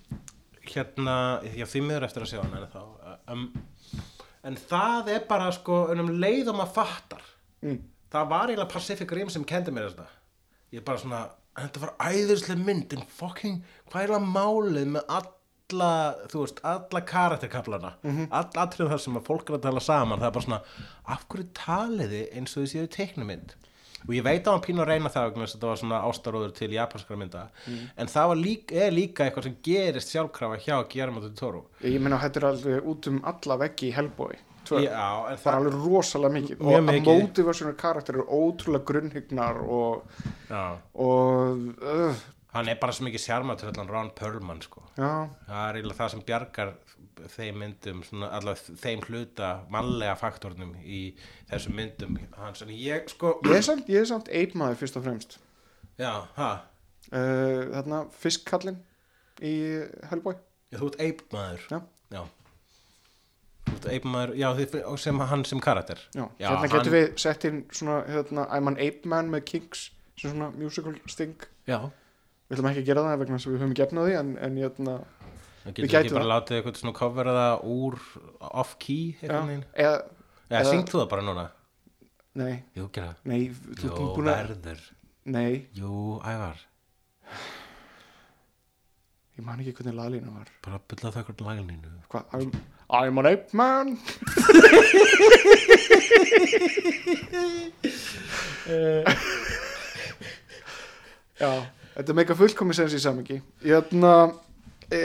hérna já því miður eftir að sjá hann en, þá, um, en það er bara sko um leið og maður fattar. Mm. það var eiginlega Pacific Rim sem kendi mér þetta. Ég bara svona, þetta var æðislega mynd en fucking, hvað er það málið með alla, þú veist alla karakterkaflana, mm -hmm. all atrið þar sem að fólk er að tala saman, það er bara svona af hverju taliði eins og þið séu teiknumynd og ég veit að hann pínu að reyna það að þetta var svona ástaróður til japanskara mynda. En það var líka, er líka eitthvað sem gerist sjálfkrafa hjá Guillermo del Toro. Ég meina þetta er alveg út um alla veggi í Hellboy. Já, en það er það, alveg rosalega mikið. Og að motivational karakter eru ótrúlega grunnhyggnar og, og uh, hann er bara svo mikið sjarmatur Ron Perlman sko. Það er eiginlega það sem bjargar þeim myndum, allavega þeim hluta mannlega faktornum í þessum myndum hans, en ég sko ég er samt, ég er samt eipmaður fyrst og fremst. Já, ha, uh, þarna fiskkallin í Hellboy. Já, þú ert eipmaður Já. já. Þú ert eipmaður, já, sem hann sem karakter. Já, Já, hérna getum við sett inn svona, hérna, I'm an ape man með Kings sem svona musical sting. Já, við ætlum ekki að gera það vegna að við höfum gefnað því en, en hérna, Við getur gætum ekki bara látið eitthvað svona covera það úr off-key eitthvað neginn eða, Eða- syngt þú það bara núna? nei, Jú, gera nei þú Jú, ert búin að, verður. Nei, Jú, ævar. Ég man ekki hvernig laglína var. Bara bylla það eitthvað laglínu. Hvað, I'm, I'm an ape man. Já, þetta meika fullkomi sens í samingi hérna e,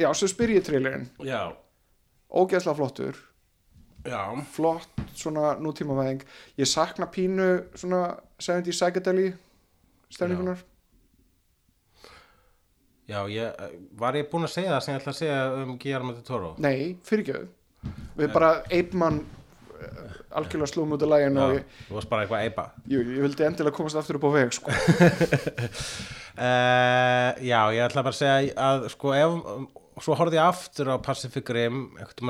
já, svo spyr ég trailerinn. Já, ógeðslega flottur. Já. Flott svona nútíma væðing ég sakna pínu svona 70 psychedeli stemningunar Já, ég, var ég búinn að segja það sem ég ætla að segja um Guillermo del Toro? nei, fyrirgjöðu við bara Man eh, algjörlega slúum út af lægin og Já, ég, þú varst bara eitthvað eipa. Jú, ég vildi endilega komast aftur upp á veg sko. uh, Já, ég ætla bara að segja að sko ef svo horfði ég aftur á Pacific Rim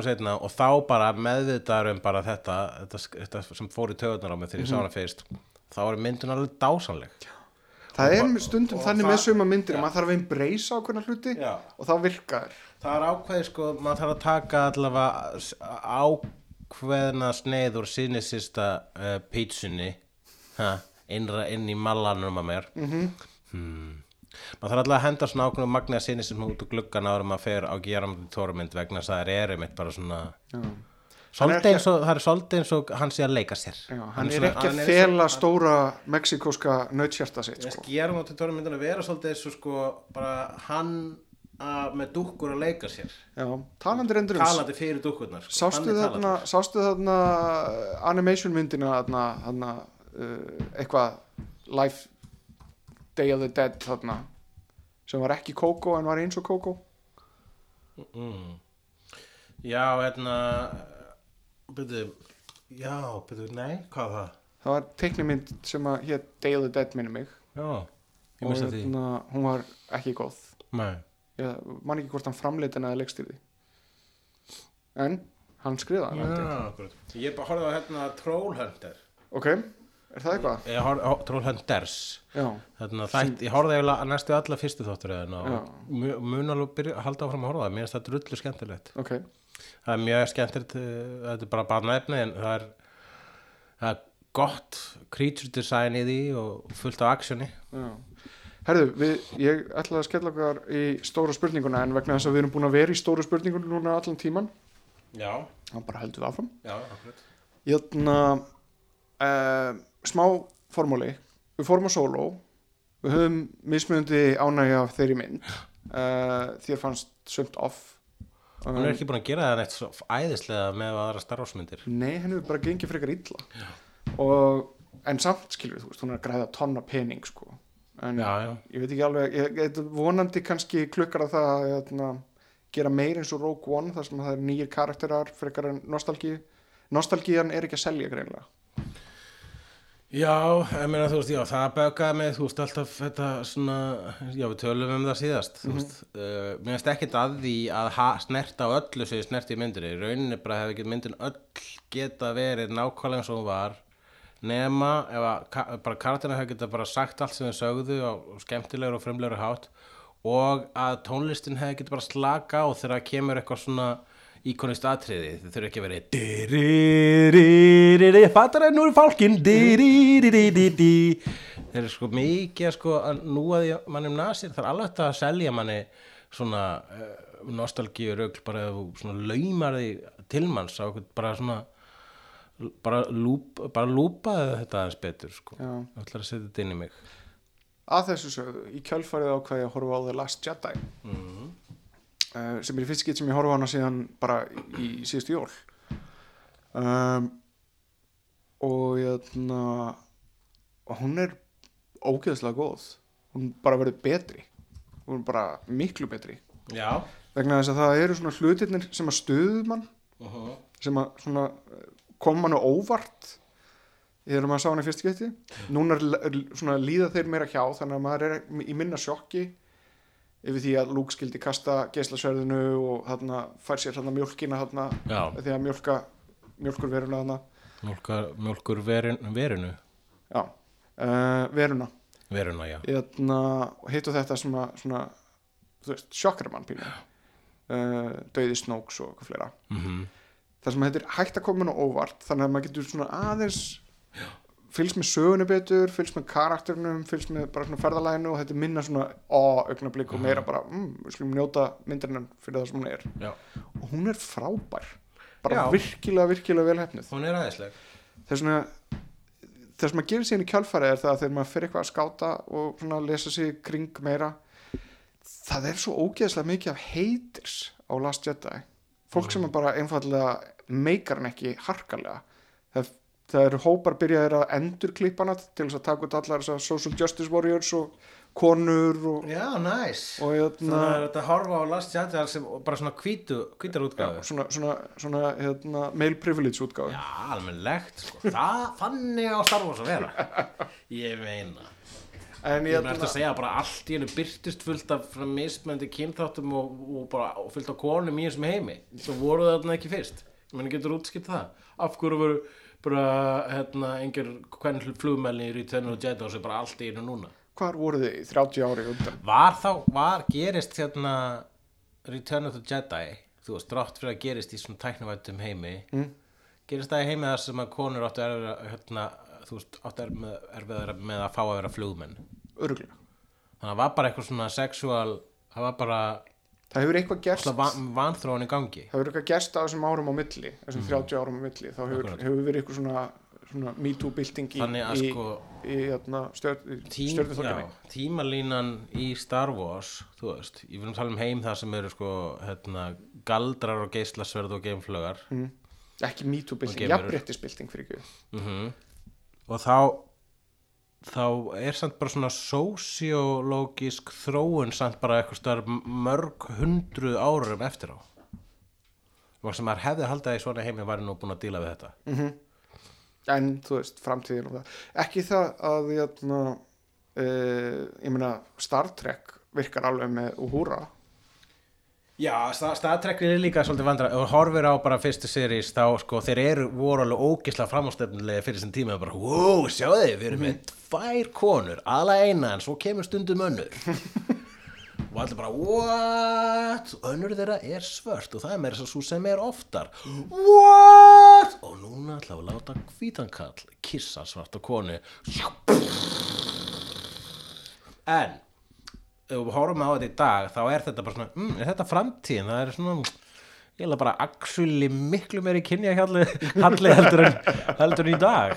setna og þá bara meðvitaður um bara þetta, þetta, þetta sem fór í töðunar á mig þegar ég sá hana fyrst þá er myndun alveg dásanleg það er stundum og þannig það- með suma myndir Já. að maður þarf að embracea ákveðna hluti Já. og þá virkar Það er ákveði sko, maður þarf að taka allavega ákveðna sneið úr sinisista uh, pítsunni ha, innra inn í mallanum að mér -hmm. Hmm. maður þarf allavega að henda svona ákveðna magna sinisism út úr gluggan en maður fer á geramöndu tórumynd vegna þess að það er einmitt bara svona Já. svolítið eins og, það er svolítið eins og hann sé að leika sér Já, hann er svona- ekki að hann fela stóra mexikóska nautshjarta sitt Ég sko. gerum á til tórumyndinu að vera svolítið eins og sko bara hann að, með dúkkur að leika sér Já, talandi reyndur um talandi fyrir dúkkurnar sko. sástu Hann er þarna, sástu þarna animation myndina þarna, þarna uh, eitthvað Life Day of the Dead þarna sem var ekki Coco en var eins og Coco. Mm. Já, hérna byrju, já, byrju, nei, hvað það? það var teiknimynd sem að hér Day of the Dead minni mig. Já, ég og mista því. hérna, hún var ekki góð. Nei, ég man ekki hvort hann framleitin eða leikstýrði en hann ég. já, akkurat. Ég bara horfði á hérna Trollhunter. Ok, er það eitthvað? Ég horfði á Trollhunters ég horfði eiginlega að næstu alla fyrstu þáttur eða Já. og mu- mun alveg að halda áfram að horfa á það. Mér finnst það drullu skemmtilegt. Ok. Það er mjög skemmtilegt eh, þetta er bara barnaefni en það er, það er gott creature design í því og fullt actioni. Já. Herðu, við, ég ætla að skella okkar í stóra spurninguna en vegna þess að við erum búin að vera í stóra spurningunum núna allan tíman Já, þá bara heldum við áfram. Já, akkurat. Jörna, uh, smá formúli við fórum á solo við höfum mismunandi ánægja af þeirri mynd. Uh, þér fannst sumt off. Um, Hún er ekki búin að gera það neitt æðislega með aðra starfsmyndir nei, henni hefur bara gengið frekar illa. Og, en samt skilur þú veist, hún er að græða tonna pening sko. En Já, já, ég veit ekki alveg ég, ég, vonandi kannski klukkar að það að hérna, gera meir eins og Rogue One þar sem það er nýjir karakterar frekar en nostalgíu. Nostalgían er ekki að selja greinlega Já, ég meina þú veist, já, það bögaði mig, þú veist, alltaf þetta svona, já, við tölum um það síðast, þú veist, uh, mér finnst ekkert að því að ha, snerta öllu sem snerti í myndinni, rauninni bara hefði ekki myndin öll geta verið nákvæmlega eins og hún var, nema ef að ka bara karakterina hefði geta bara sagt allt sem þau sögðu á skemmtilegur og fremlegur hátt og að tónlistin hefði geta bara slaka á þegar kemur eitthvað svona íkonist atriði, þau þurfa ekki að vera di-ri-ri-ri-ri fattar það nú er fálkin þeir eru sko mikið sko að núa því mannum nasir. Það er alveg að selja manni svona uh, nostalgíu rögl bara svona laumar því til manns á einhvern bara svona bara, lúp, bara lúpaði þetta aðeins betur sko. Það ætlar að setja þetta inn í mig. Að þessu sögðu, í kjölfarið ákvæði að horfa á The Last Jedi. Mm. Uh, sem er fyrst skitt sem ég horfa á hana síðan bara í, í síðustu jól. Um, og hérna og hún er ógeðslega góð. Hún bara verður betri. Hún er bara miklu betri. Já. Vegna þess að það eru svona hlutirnir sem að stuðu mann uh -huh. sem að svona kom mann á óvart þegar maður sá hann í fyrst geti núna er, er, svona líða þeir meira hjá þannig að maður er í minna sjokki yfir því að Luke skildi kasta geislasverðinu og þarna fær sér þarna mjólkina þarna já, því að mjólka mjólkur veruna þarna. Mjölkur, mjölkur verin, verinu? Já, uh, veruna. Veruna, já. Þarna, og hitt og þetta sem að svona, þú veist, sjokkar mann pínu. Uh, döiði snóks og eitthvað fleira. Mm þar sem þetta er hægt að koma nú óvart þannig að maður getur svona aðeins fylgst með sögunni betur fylgst með karakternum, fylgst með bara svona ferðalæginu og þetta er minna svona á augnablík og meira bara, mm, við skulum njóta myndarinnan fyrir það sem hún er. Já, og hún er frábær. Bara Já. virkilega, virkilega vel hefnið hún er aðeinsleg þess það sem að gefa sér í kjálfæri er það að þegar maður fyrir eitthvað að skáta og svona lesa sig í kring meira það er svo ógeðslega mikið af haters á Last Jedi. Fólk sem er bara einfallega meikar hann ekki harkalega. Það, það eru hópar byrjaðir að endur klippana til þess að taka út allar þessar social justice warriors og konur og, já, næs og þannig hérna, að þetta horfa á Last Jedi sem bara svona hvítu, hvítar já, útgáðu svona, svona, svona hérna, male privilege útgáfi já, almennlegt sko. það fannig á Star Wars að vera. Ég meina. En ég meina eftir að segja að bara allt í hennu byrtist fullt af mismöndi kynþáttum og, og bara og fullt af konum í þessum heimi? Svo voru það þarna ekki fyrst. Ég meina getur útskipt það? Af hverju voru bara hérna einhver hvern flugmælni í Return of the Jedi og svo bara allt í hennu núna. Hvar voru þið í 30 ári undan? Var þá, var gerist hérna Return of the Jedi þú veist, drátt fyrir að gerist í svona tæknavættum heimi Mm. gerist það í heimi þar sem að konur áttu erfiða hérna, þú veist, áttu erfiða erfiða með að fá að vera flugmenn. Öruglega þannig að það var bara eitthvað svona sexual það var bara það hefur eitthvað gerst. Svona van, vanþróun í gangi. Það hefur eitthvað gerst á þessum árum á milli þessum 30 árum á milli þá hefur, hefur verið eitthvað svona, svona me too bylting í, í, sko í, hérna, stjörn, tím, stjörnuþorginni já, tímalínan í Star Wars þú veist, ég vil tala um heim það sem eru sko hérna, galdrar og geislasverð og geimflögar mm. ekki me too geimverur. jafnréttisbylting fyrir ekki mm og þá þá er samt bara svona sósiológisk þróun samt bara eitthvað starf mörg hundruð árum eftir á. Og sem maður hefði haldið að í svona heimi væri nú búin að díla við þetta. En þú veist, framtíðin og það. Ekki það að jötna, uh, ég meina Star Trek virkar alveg með Uhura Já, staðtrekkir er líka svolítið vandra og horfir á bara fyrstu series þá sko þeir eru voru alveg ógislega framástöfnilega fyrir þessum tíma. Og bara, wow, sjáðu þið, við erum með tvær konur, aðla eina en svo kemur stundum önnur. Og allir bara, what? Önnur þeirra er svört og það er meira svo sem er oftar. What? Og núna ætla að láta hvítankall kissa svarta konu. En ef við horfum á þetta í dag þá er þetta bara svona, mm, er þetta framtíðin? Það er svona, ég er bara actually miklu meiri kynja halli, halli heldur, en, heldur en í dag.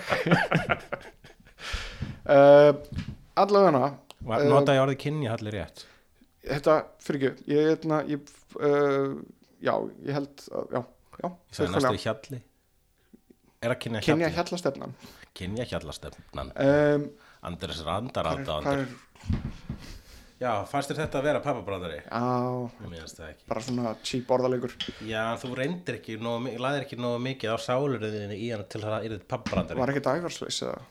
Uh, allavega Var- nota ég orðið kynja halli rétt? Þetta, fyrir ekki ég, hérna, ég uh, já, ég held að, já, já ég sagði næstu hjalli. Er að kynja kynja hjalli hjallastefnan kynja hjallastefnan um, Andres Randar hvað er, já, fannst þér þetta að vera pappabrandari á, ég minnast það ekki. Bara svona cheap orðalegur. Já, þú reyndir ekki, lagðir ekki nógu mikið á sálurðinni í hann til að það yrðið pappabrandari var ekki dæfarsleis eða?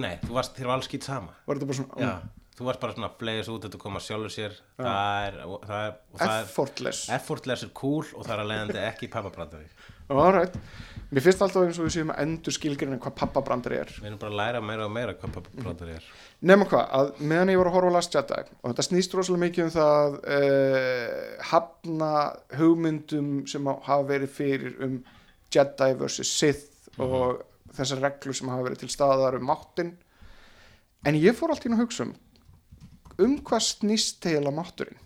Nei, þú varst, þér var alls skýt sama. Var þetta bara svona Já, þú varst bara svona að flegis út þetta koma sjálfur sér. Það er, það er, það er effortless. Effortless er cool og það er að leiðandi ekki pappabrandari alright. Mér finnst alltaf eins og við séum að endur skilgrinni hvað pappabrandari er. Við erum bara að læra meira og meira hvað pappabrandari er. Nema hvað, að meðan ég var að horfa á Last Jedi og þetta snýst rosalega mikið um það uh, hafna hugmyndum sem hafa verið fyrir um Jedi vs. Sith og þessar reglur sem hafa verið til staðar um máttin en ég fór allt í að hugsa um um hvað snýst heila mátturinn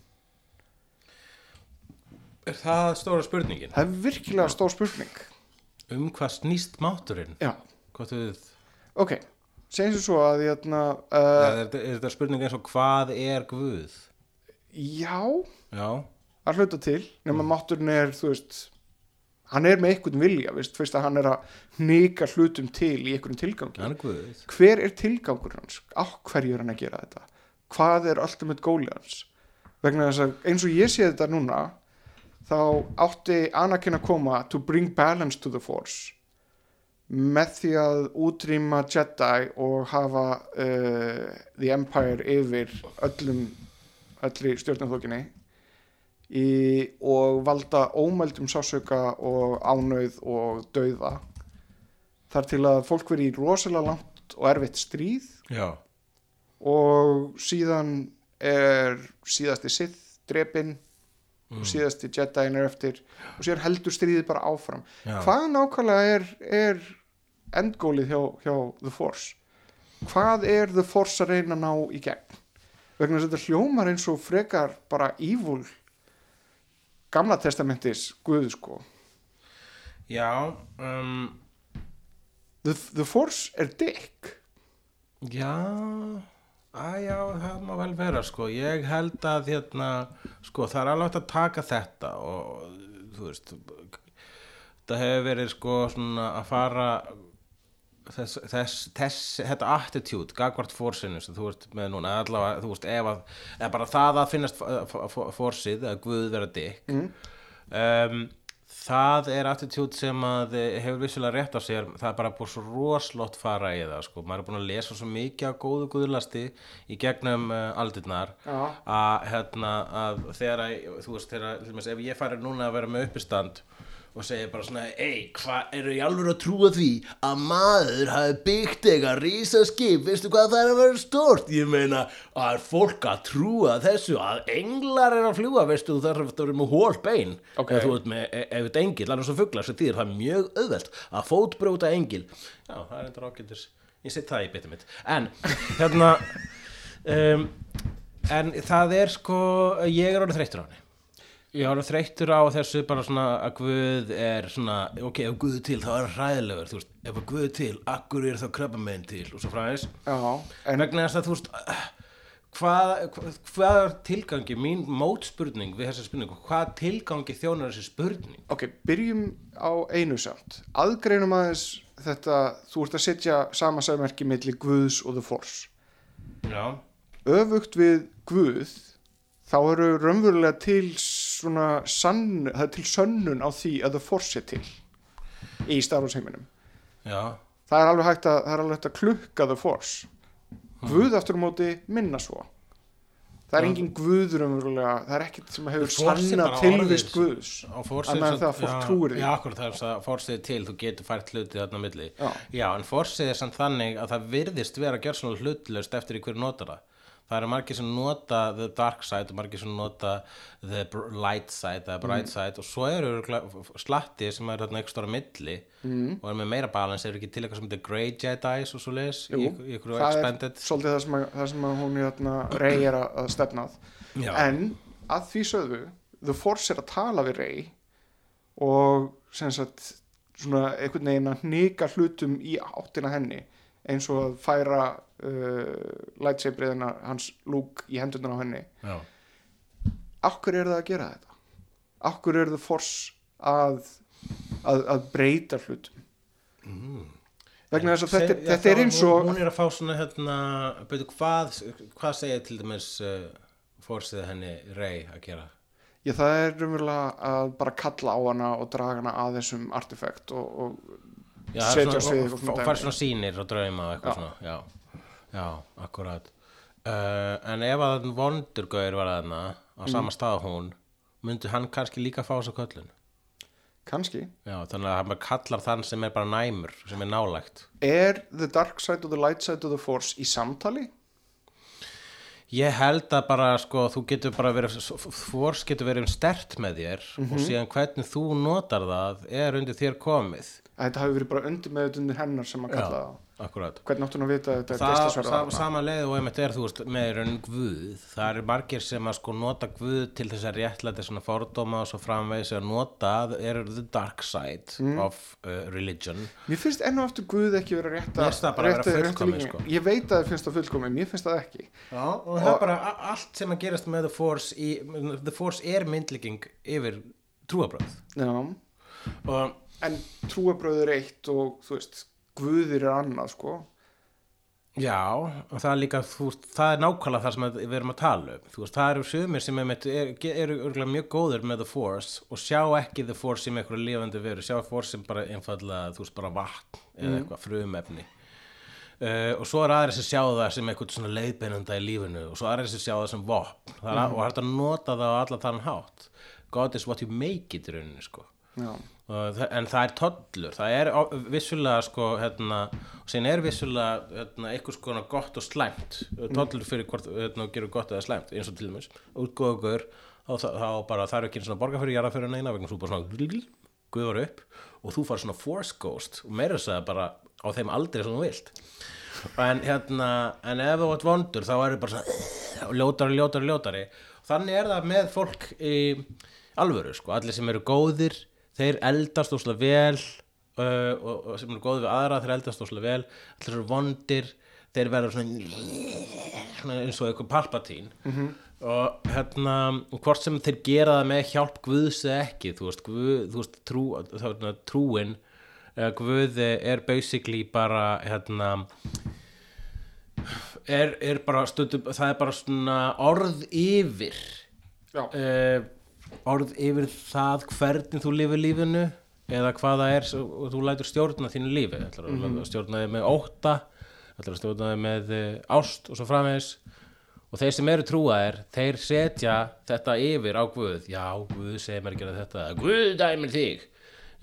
er það stóra spurningin? það er virkilega stór spurning. Um hvað snýst máturinn? já, Hvað við, ok segjum svo að hérna, uh, er, er þetta spurning eins og hvað er Guð? já. Já, að hluta til nema mátturinn er þú veist hann er með einhvern vilja veist, fyrst að hann er að hnika hlutum til í einhverjum tilgangi. Hann er Guð. Hver er tilgangur hans? Á hverju er hann að gera þetta? Hvað er ultimate goal hans? Vegna þess að eins og ég sé þetta núna þá átti Anakin að koma to bring balance to the force með því að útrýma Jedi og hafa uh, the Empire yfir öllum öllri stjórnumþókinni í, og valda ómældum sásauka og ánauð og dauða. Þar til að fólk veri í rosalega langt og erfitt stríð. Já, og síðan er síðasti Sith drepin og síðasti Jediin er eftir og síðan heldur stríðið bara áfram. Já. hvað nákvæmlega er, er endgólið hjá, hjá The Force? Hvað er The Force að reyna að ná í gegn? Vegna þess að þetta hljómar eins og frekar bara evil gamla testamentis guðu sko. Já um, The, the Force er dick. Já, að já, það má vel vera sko, ég held að hérna, sko, það er alveg hægt að taka þetta og þú veist, það hefur verið sko svona að fara þess, þess, þess þetta attitude, gagvart fórsinu sem þú ert með núna, allavega, þú veist, ef að, eða bara það að finnast fórsið, að Guð vera dikk, um, það er attitude sem að eh, hefur vissulega rétt á sér það er bara búið svo roslott fara í það sko. maður er búin að lesa svo mikið af góðu guðlasti í gegnum uh, aldirnar Já. að, hérna, að þegar að, þú veist, þegar, dæmis, ef ég færi núna að vera með uppistand og segja bara svona, ei, hvað eru í alveg að trúa því að maður hafi byggt eitthvað rísa skip, veistu hvað það er að vera stort? Ég meina, að er fólk að trúa þessu, að englar er að fljúa, veistu, þú þarf að vera með hól bein, Ok. ef þú ert með, e- ef þetta engil, annars svo fuglar, sem þýðir það er mjög auðvelt að fótbrjóta engil. Já, það er eitthvað ágættis, ég set það í bitið mitt. En, hérna, um, en það er sko, ég er orðið þreyttur á henni. Ég orðið þreyttur á þessu bara svona að Guð er svona, ok, ef Guð til þá er hann hræðilegur, þú veist, ef Guð til, akkur er þá krabba meginn til og svo En en vegna þess að þú veist, hvað, hvað, hvað er tilgangi, mín mótspurning við þessa spurningu, hvað tilgangi þjónar þessi spurning? ok, byrjum á einu samt. Aðgreinum aðeins þetta þú ert að setja sama sæmerki milli Guðs og The Force. Já, öfugt við Guð þá eru raunverulega til svona sann, það er til sönnun á því að það forsi til í Star Wars heiminum já, það er alveg hægt að, það er alveg hægt að klukka the force Guð aftur á móti minna svo það er Já. engin Guður umverulega það er ekkert sem hefur er sanna tilvist. Guðs en það að fólk trúir því. Já, akkur það er að forsið til, þú getur fært hluti þarna milli Já. Já, en forsið er samt þannig að það virðist vera að gera svona hlutlaust eftir í hverju notar það eru margir sem nota the dark side og margir sem nota the light side Mm. bright side og svo eru slatti sem er þarna eitthvað milli mm. og er með meira balans, eru ekki til eitthvað sem þetta Grey Jedis og svo leis í, Jú, í ykkur það er expanded svolítið það sem, að, það sem hún hérna, Rey er að, að stefnað Já. en að því sögðu The Force er að tala við Rey og sem sagt svona einhvern veginn að hnika hlutum í áttina henni eins og að færa uh, lightsaberina hans lúk í hendurnar á henni Já, Akkur er það að gera þetta? Akkur er The Force að, að, að breyta hlutum? Vegna þess að þetta, Seg- já, þetta er eins og hún, er að fá svona hérna byrju, hvað, hvað segir til dæmis uh, fórsið henni Rey að gera Já, það er umverulega að bara kalla á hana og draga hana að þessum artefakt og, og það setja á svið og, og, svona sýnir og drauma og eitthvað svona já, já, akkurat uh, en ef að vondurgauður var þarna á Mm. sama stað og hún myndi hann kannski líka fá þessa köllun Kannski. já, þannig að hann kallar þann sem er bara næmur sem er nálægt Er the dark side og the light side of the force í samtali? Ég held að bara sko þú getur bara verið fórs getur verið stert með þér Mhm. og síðan hvernig þú notar það er undir þér komið Að þetta hafi verið bara undir með undir hennar sem að kalla það. akkurat Hvernig áttu hún að vita að þetta er geislasverða? sama leið og einmitt er þú veist með raun Guð, það eru margir sem að sko nota Guð til þess að réttlæti svona fordóma og svo framvegis að nota er the dark side Mm. of uh, religion Mér finnst enn og aftur Guð ekki vera rétt bara vera fullkomið, sko. Ég veit að það finnst það fullkomið, mér finnst það ekki. Já, og það er bara allt sem að gerast með The Force í, The Force er myndlíking yfir trúabröð og En trúabröður eitt og þú veist, Guðir er annað, sko. Já, og það er líka, þú það er nákvæmlega það sem að við erum að tala um. Þú veist, það eru sumir sem er, er, eru örgulega mjög góður með The Force og sjá ekki The Force sem eitthvað lifandi veru, sjá Force sem bara einfallega, þú veist, bara vatn eða eitthvað frumefni. Uh, og svo er aðri sem sjá það sem eitthvað svona leiðbeinanda í lífinu og svo aðri sem sjá það sem vopn það er, og hægt að nota það á allan þann hátt God is what you make it rauninni, sko. Já. En það er tollur. Það er vissulega sko hérna, og síðan er vissulega hérna, einhvers konar gott og slæmt. Tollur fyrir hvort hérna, gerur gott eða slæmt eins og til dæmis, útgóður þá, bara er ekki eins og borga fyrir jarðafyrir neina vegna þú bara svona guður upp og þú far svona force ghost og meira þess að bara á þeim aldrei sem þú vilt. En hérna en ef þú átt vondur þá er það bara svona ljótari, ljótari, ljótari. Þannig er það með fólk í alvöru sko, allir sem eru góðir þeir eldast óslega vel uh, og, og sem eru góðir við aðra þeir eldast óslega vel, allir eru vondir þeir verða svona, svona eins og eitthvað palpatín -hmm. og hérna hvort sem þeir gera það með hjálp Guðs eða ekki þú veist, Guð, þú veist trú, þá, trúin uh, Guð er basically bara hérna er, er bara stundum, það er bara svona orð yfir uh, orð yfir það hvernig þú lifir lífinu eða hvað það er og þú lætur stjórna þínu lífi. Að mm stjórna þig með ótta ætlar að stjórna þig með uh, ást og svo framvegis. Og þeir sem eru trúaðir þeir setja þetta yfir á Guð. Já, Guð segir mér að gera þetta. Guð dæmir þig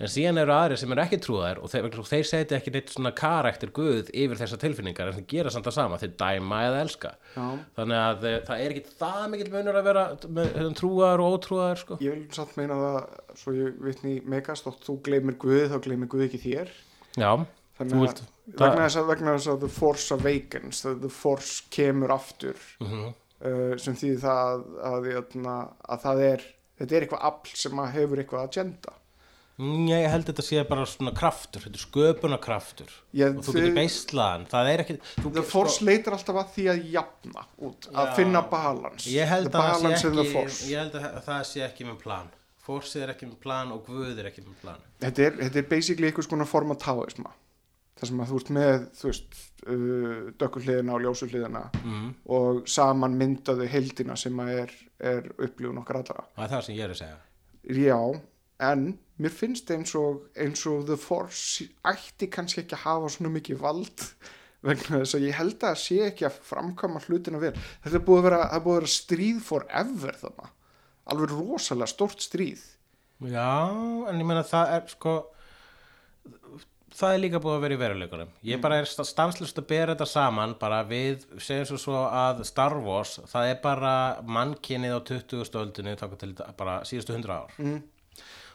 en síðan eru aðrir sem eru ekki trúaðir og þeir, og þeir setja ekki neitt svona karakter Guð yfir þessar tilfinningar en þeir gera samt að sama, þeir dæma eða elska Já. þannig að eh, það er ekki það mikill munur að vera með hérna, trúaðar og ótrúaðar sko. Ég vil samt meina það, svo ég vitni Megast, þótt þú gleymir Guð, þá gleymir Guð ekki þér. já, Þannig að vilt- vegna þess að, vegna þess að The Force awakens, the, Force kemur aftur, Mhm. uh, sem þýðir það að, að, að það er, þetta er eitthvað afl sem að hefur eitthvað agenda. Mm, ég held þetta sé bara svona kraftur þetta er sköpuna kraftur Ég- og þú getur beislaðan það er ekki The Force leitar alltaf að því að jafna út, að Já. finna balans. the að það balance in the Force. ég held að það sé ekki með plan Forsið er ekki með plan og Guð er ekki með plan Þetta er, þetta er basically einhvers konar form af taoisma. þar sem að þú ert með þú veist, uh, dökkur hliðina og ljósu hliðina mm. og saman myndaðu heildina sem að er, er upplifun okkar allra það er það sem ég er að segja já, en mér finnst eins og eins og The Force ætti kannski ekki að hafa svona mikið vald vegna þess að ég held að það sé ekki að framkama hlutina vel þetta er búið að vera, er búið að vera stríð forever þarna alveg rosalega stórt stríð Já, en ég meina það er sko það er líka búið að vera í veruleikunum ég bara er stanslust að bera þetta saman bara við, segjum svo svo að Star Wars, það er bara mannkynnið á 20. öldinu taka til bara síðustu 100 ár mm.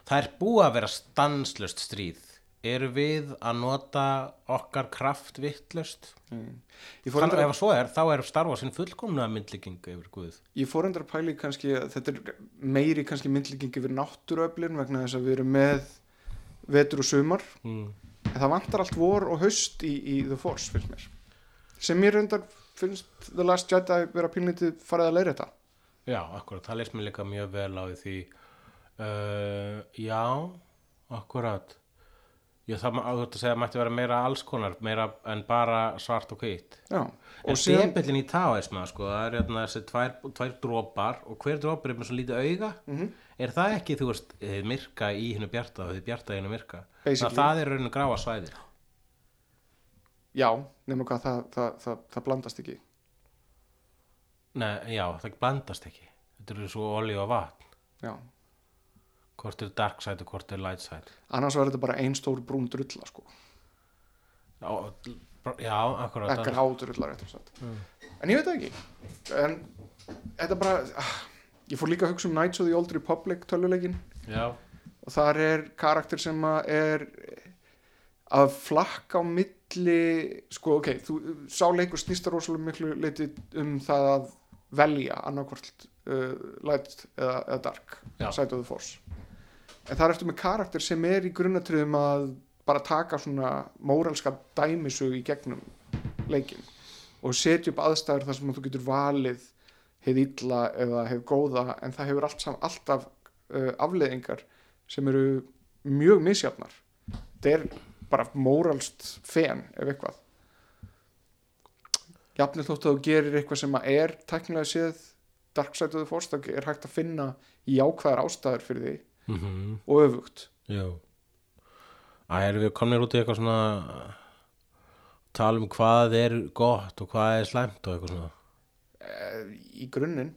Það er búið að vera stanslust stríð. Eru við að nota okkar kraft vittlust fór Þannig endur ef svo er, þá er Star Wars fullkomna myndlíking yfir Guð. Ég fór endur að pæli kannski að þetta er meiri kannski myndlíking yfir náttúruöflin vegna þess að við erum með vetur og sumar. Mm. en það vantar allt vor og haust í, í The Force finnst mér. Sem mér reyndar finnst The Last Jedi vera pínlítið farið að leira þetta Já, akkurat, það leist mér líka mjög vel á því uh, Já, akkurat. Það má þú ert að segja að mætti vera meira alls konar, meira en bara svart og hvitt En og síðan debillin í taoisma, sko, það er hérna þessi tvær, tvær drópar og hver drópar er með svo lítið auga? Mhm. Er það ekki, þú veist, þið myrka í hennu bjarta og þið bjarta í hennu myrka? Basically. Það, það er rauninu gráa svæði já, nema hvað það, það, það, það blandast ekki. Nei, já, það blandast ekki. Þetta eru svo olíu og vatn. Já, Hvort er dark side og hvort er light side? Annars var þetta bara ein stór brún drulla sko, Já, já akkurat. Ekki og satt. En ég veit ekki. En þetta bara ah, ég fór líka að hugsa um Knights of the Old Republic töluleikin Já, og þar er karakter sem að er að flakka á milli sko ok, þú, sá leikur snýstar rosalega miklu leiti um það að velja annarkvort uh, light eða, eða dark side of the force en þar ertu með karakter sem er í grunnatriðum að bara taka svona móralska dæmisug í gegnum leikin og setja upp aðstæður þar sem þú getur valið heið illa eða heið góða en það hefur allt sam, alltaf uh, afleðingar sem eru mjög misjafnar. Þetta er bara móralst fen ef eitthvað. Jafnir þótt að þú gerir eitthvað sem er tæknilega séð dark side of the force það er hægt að finna jákvæðar ástæður fyrir því mhm og öfugt. Já. Æ, erum við komnir út í eitthvað svona tala um hvað er gott og hvað er slæmt og eitthvað svona? Eh, í grunninn.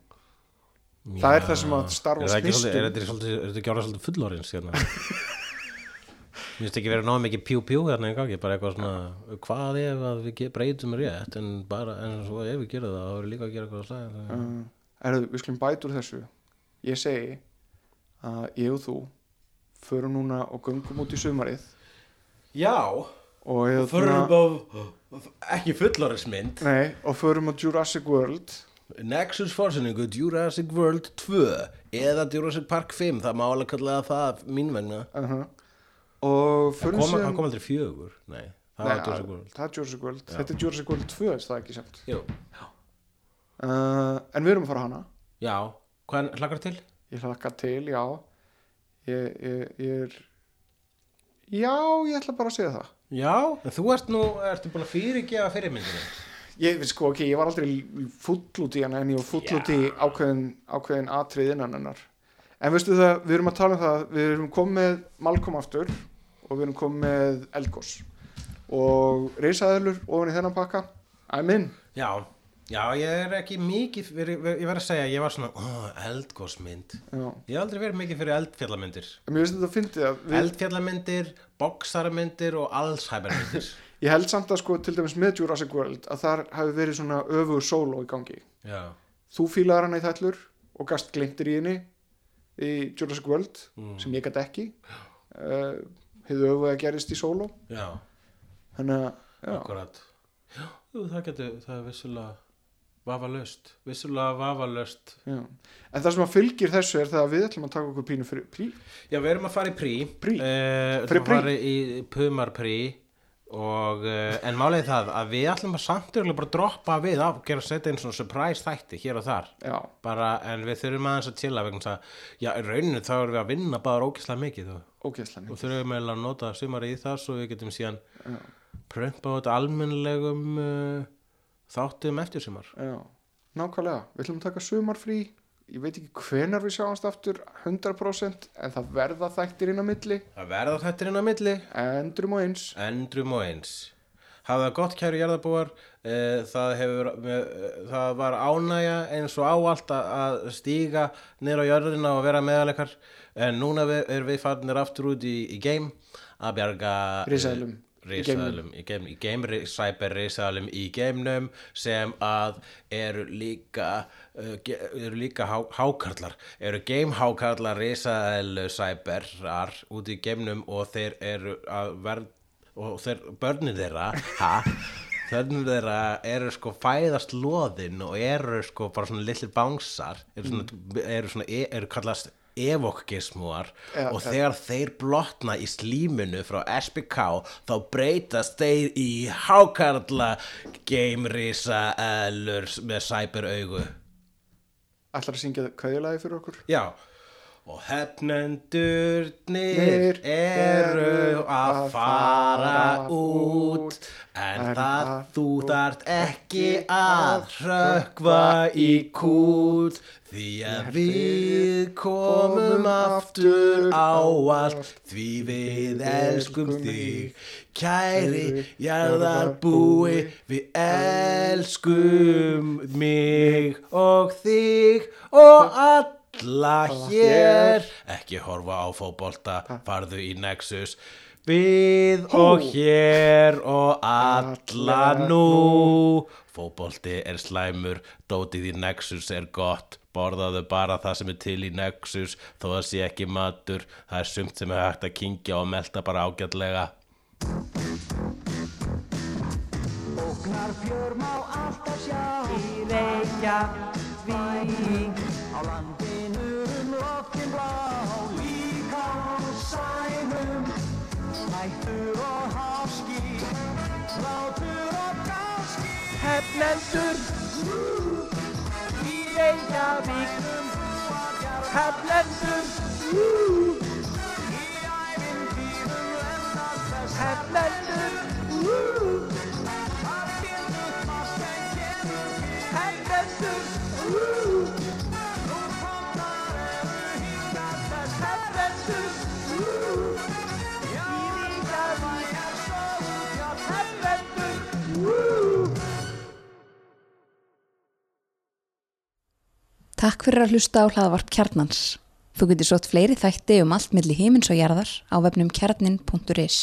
Það er það sem að Star Wars Er það. Er þetta er orðið svolítið fullorins hérna? Mér finnst ekki verið náða mikið pjú-pjú hérna í gangi, bara eitthvað svona hvað ef við breytum rétt en bara, en svo ef við gerum það þá erum við líka að gera eitthvað slæmt. Uh, Erðu, við skulum bæta úr þessu. Ég segi að ég og þú förum núna og göngum út í sumarið. Já, og, hérna, förum á ekki fullorinsmynd nei, og förum á Jurassic World. Nexus fórsinningu Jurassic World 2 eða Jurassic Park 5 það má alveg kallaða það mín vegna. Uh og það förum síðan það kom aldrei fjögur nei, það var Jurassic World. er Jurassic World. Þetta er Jurassic World 2, er það ekki samt Jú. uh, En við erum að fara hana. Já, hvað hlakkar til? Ég hlakka til, já. Ég, ég, ég er Já, ég ætla bara að segja það. Já, en þú ert nú ertu búin að fyrirgefa fyrirmyndinu Ég, sko, ok, ég var aldrei full út í hana en ég var full út í ákveðin, ákveðin atrið innan hennar. En veistu það, við erum að tala um það við erum komið Malcolm aftur og við erum komið Elgos og reysaðilur ofan í þennan pakka. I'm in já, já, ég er ekki mikið fyrir, ég verð að segja, ég var svona oh, eldgósmynd Já. ég hef aldrei verið mikið fyrir eldfjallamyndir. Mér finnst þetta að fyndi að við, eldfjallamyndir, boxarmyndir og Alzheimermyndir. Ég held samt að sko til dæmis með Jurassic World að þar hafi verið svona öfugur solo í gangi. Já, þú fílaðar hana í þællur og gast glimtir í henni í Jurassic World Mm. sem ég gæti ekki. Uh, hefðu öfuga gerist í solo já. Þannig að Akkurat. Já, það getur, það er vissulega vafalaust, vissulega vafalaust. Já. en það sem að fylgir þessu er það að við ætlum að taka okkur pínu fyrir prí Já, við erum að fara í prí. Prí? Eh, Fyrir Við erum að fara í pumar prí og, uh, en málið er það að við ætlum að samt örugglega bara droppa við á, gera setja einn svona surprise þætti hér og þar. Bara, en við þurfum aðeins að chilla vegna að, já, rauninu þá erum við að vinna bara ógislega mikið og, ógeðslega og þurfum að nota sumari í það svo við getum síðan prömpa út almennlegum uh, þáttum eftir sumar Já, nákvæmlega, við ætlum að taka sumarfrí ég veit ekki hvenar við sjáumst aftur 100% en það verða þættir inn á milli. Það verða þættir inn á milli. Endrum og eins. Endrum og eins. Hafa það gott kæru jarðabúar eh, það, hefur, eh, það var ánægja eins og áallt að- stíga niður á jörðina og vera meðalegar en núna er við farnir aftur út í, í game að bjarga Risaeðlum. Risaeðlum í game, í game ri- cyber risaðalum í gameunum sem að eru líka uh, ge- eru líka há, hákarlar eru game hákarlar risaðalu cyberar út í gameunum og þeir eru að verð og þeir, börnin þeirra ha, börnin þeirra eru sko fæðast loðin og eru sko bara svona litlir bánsar eru svona, eru svona e- eru kallast evokgismúar Já, og þegar þeir blotna í slíminu frá SBK þá breytast þeir í hákarla geimrisa elur með sæper augu Ætlar að syngja kveðilagi fyrir okkur? Já. Og hefnendurnir Nir eru að fara út Það þú þart ekki að að hrökkva í kút Því að við komum aftur á allt. Því við elskum þig. Kæri jarðarbúi Við elskum mig og þig og alla hér. Ekki horfa á fótbolta, farðu í Nexus Við og hér og alla nú. Fótbolti er slæmur, dótið í Nexus er gott. Borðaðu bara það sem er til í Nexus Þó það sé ekki matur. Það er sumt sem er hægt að kingja og melta bara ágætlega. Ógnar fjör má alltaf sjá. Í Reykjavík. Á Hættur og háski Látur og gáski Hefnendur Í Reykjavík Hefnendur Í ævintýrum endast þess Hefnendur Takk fyrir að hlusta á hlaðvarp Kjarnans. Þú getur sótt fleiri þætti um allt milli himins og jarðar á vefnum kjarnin.is.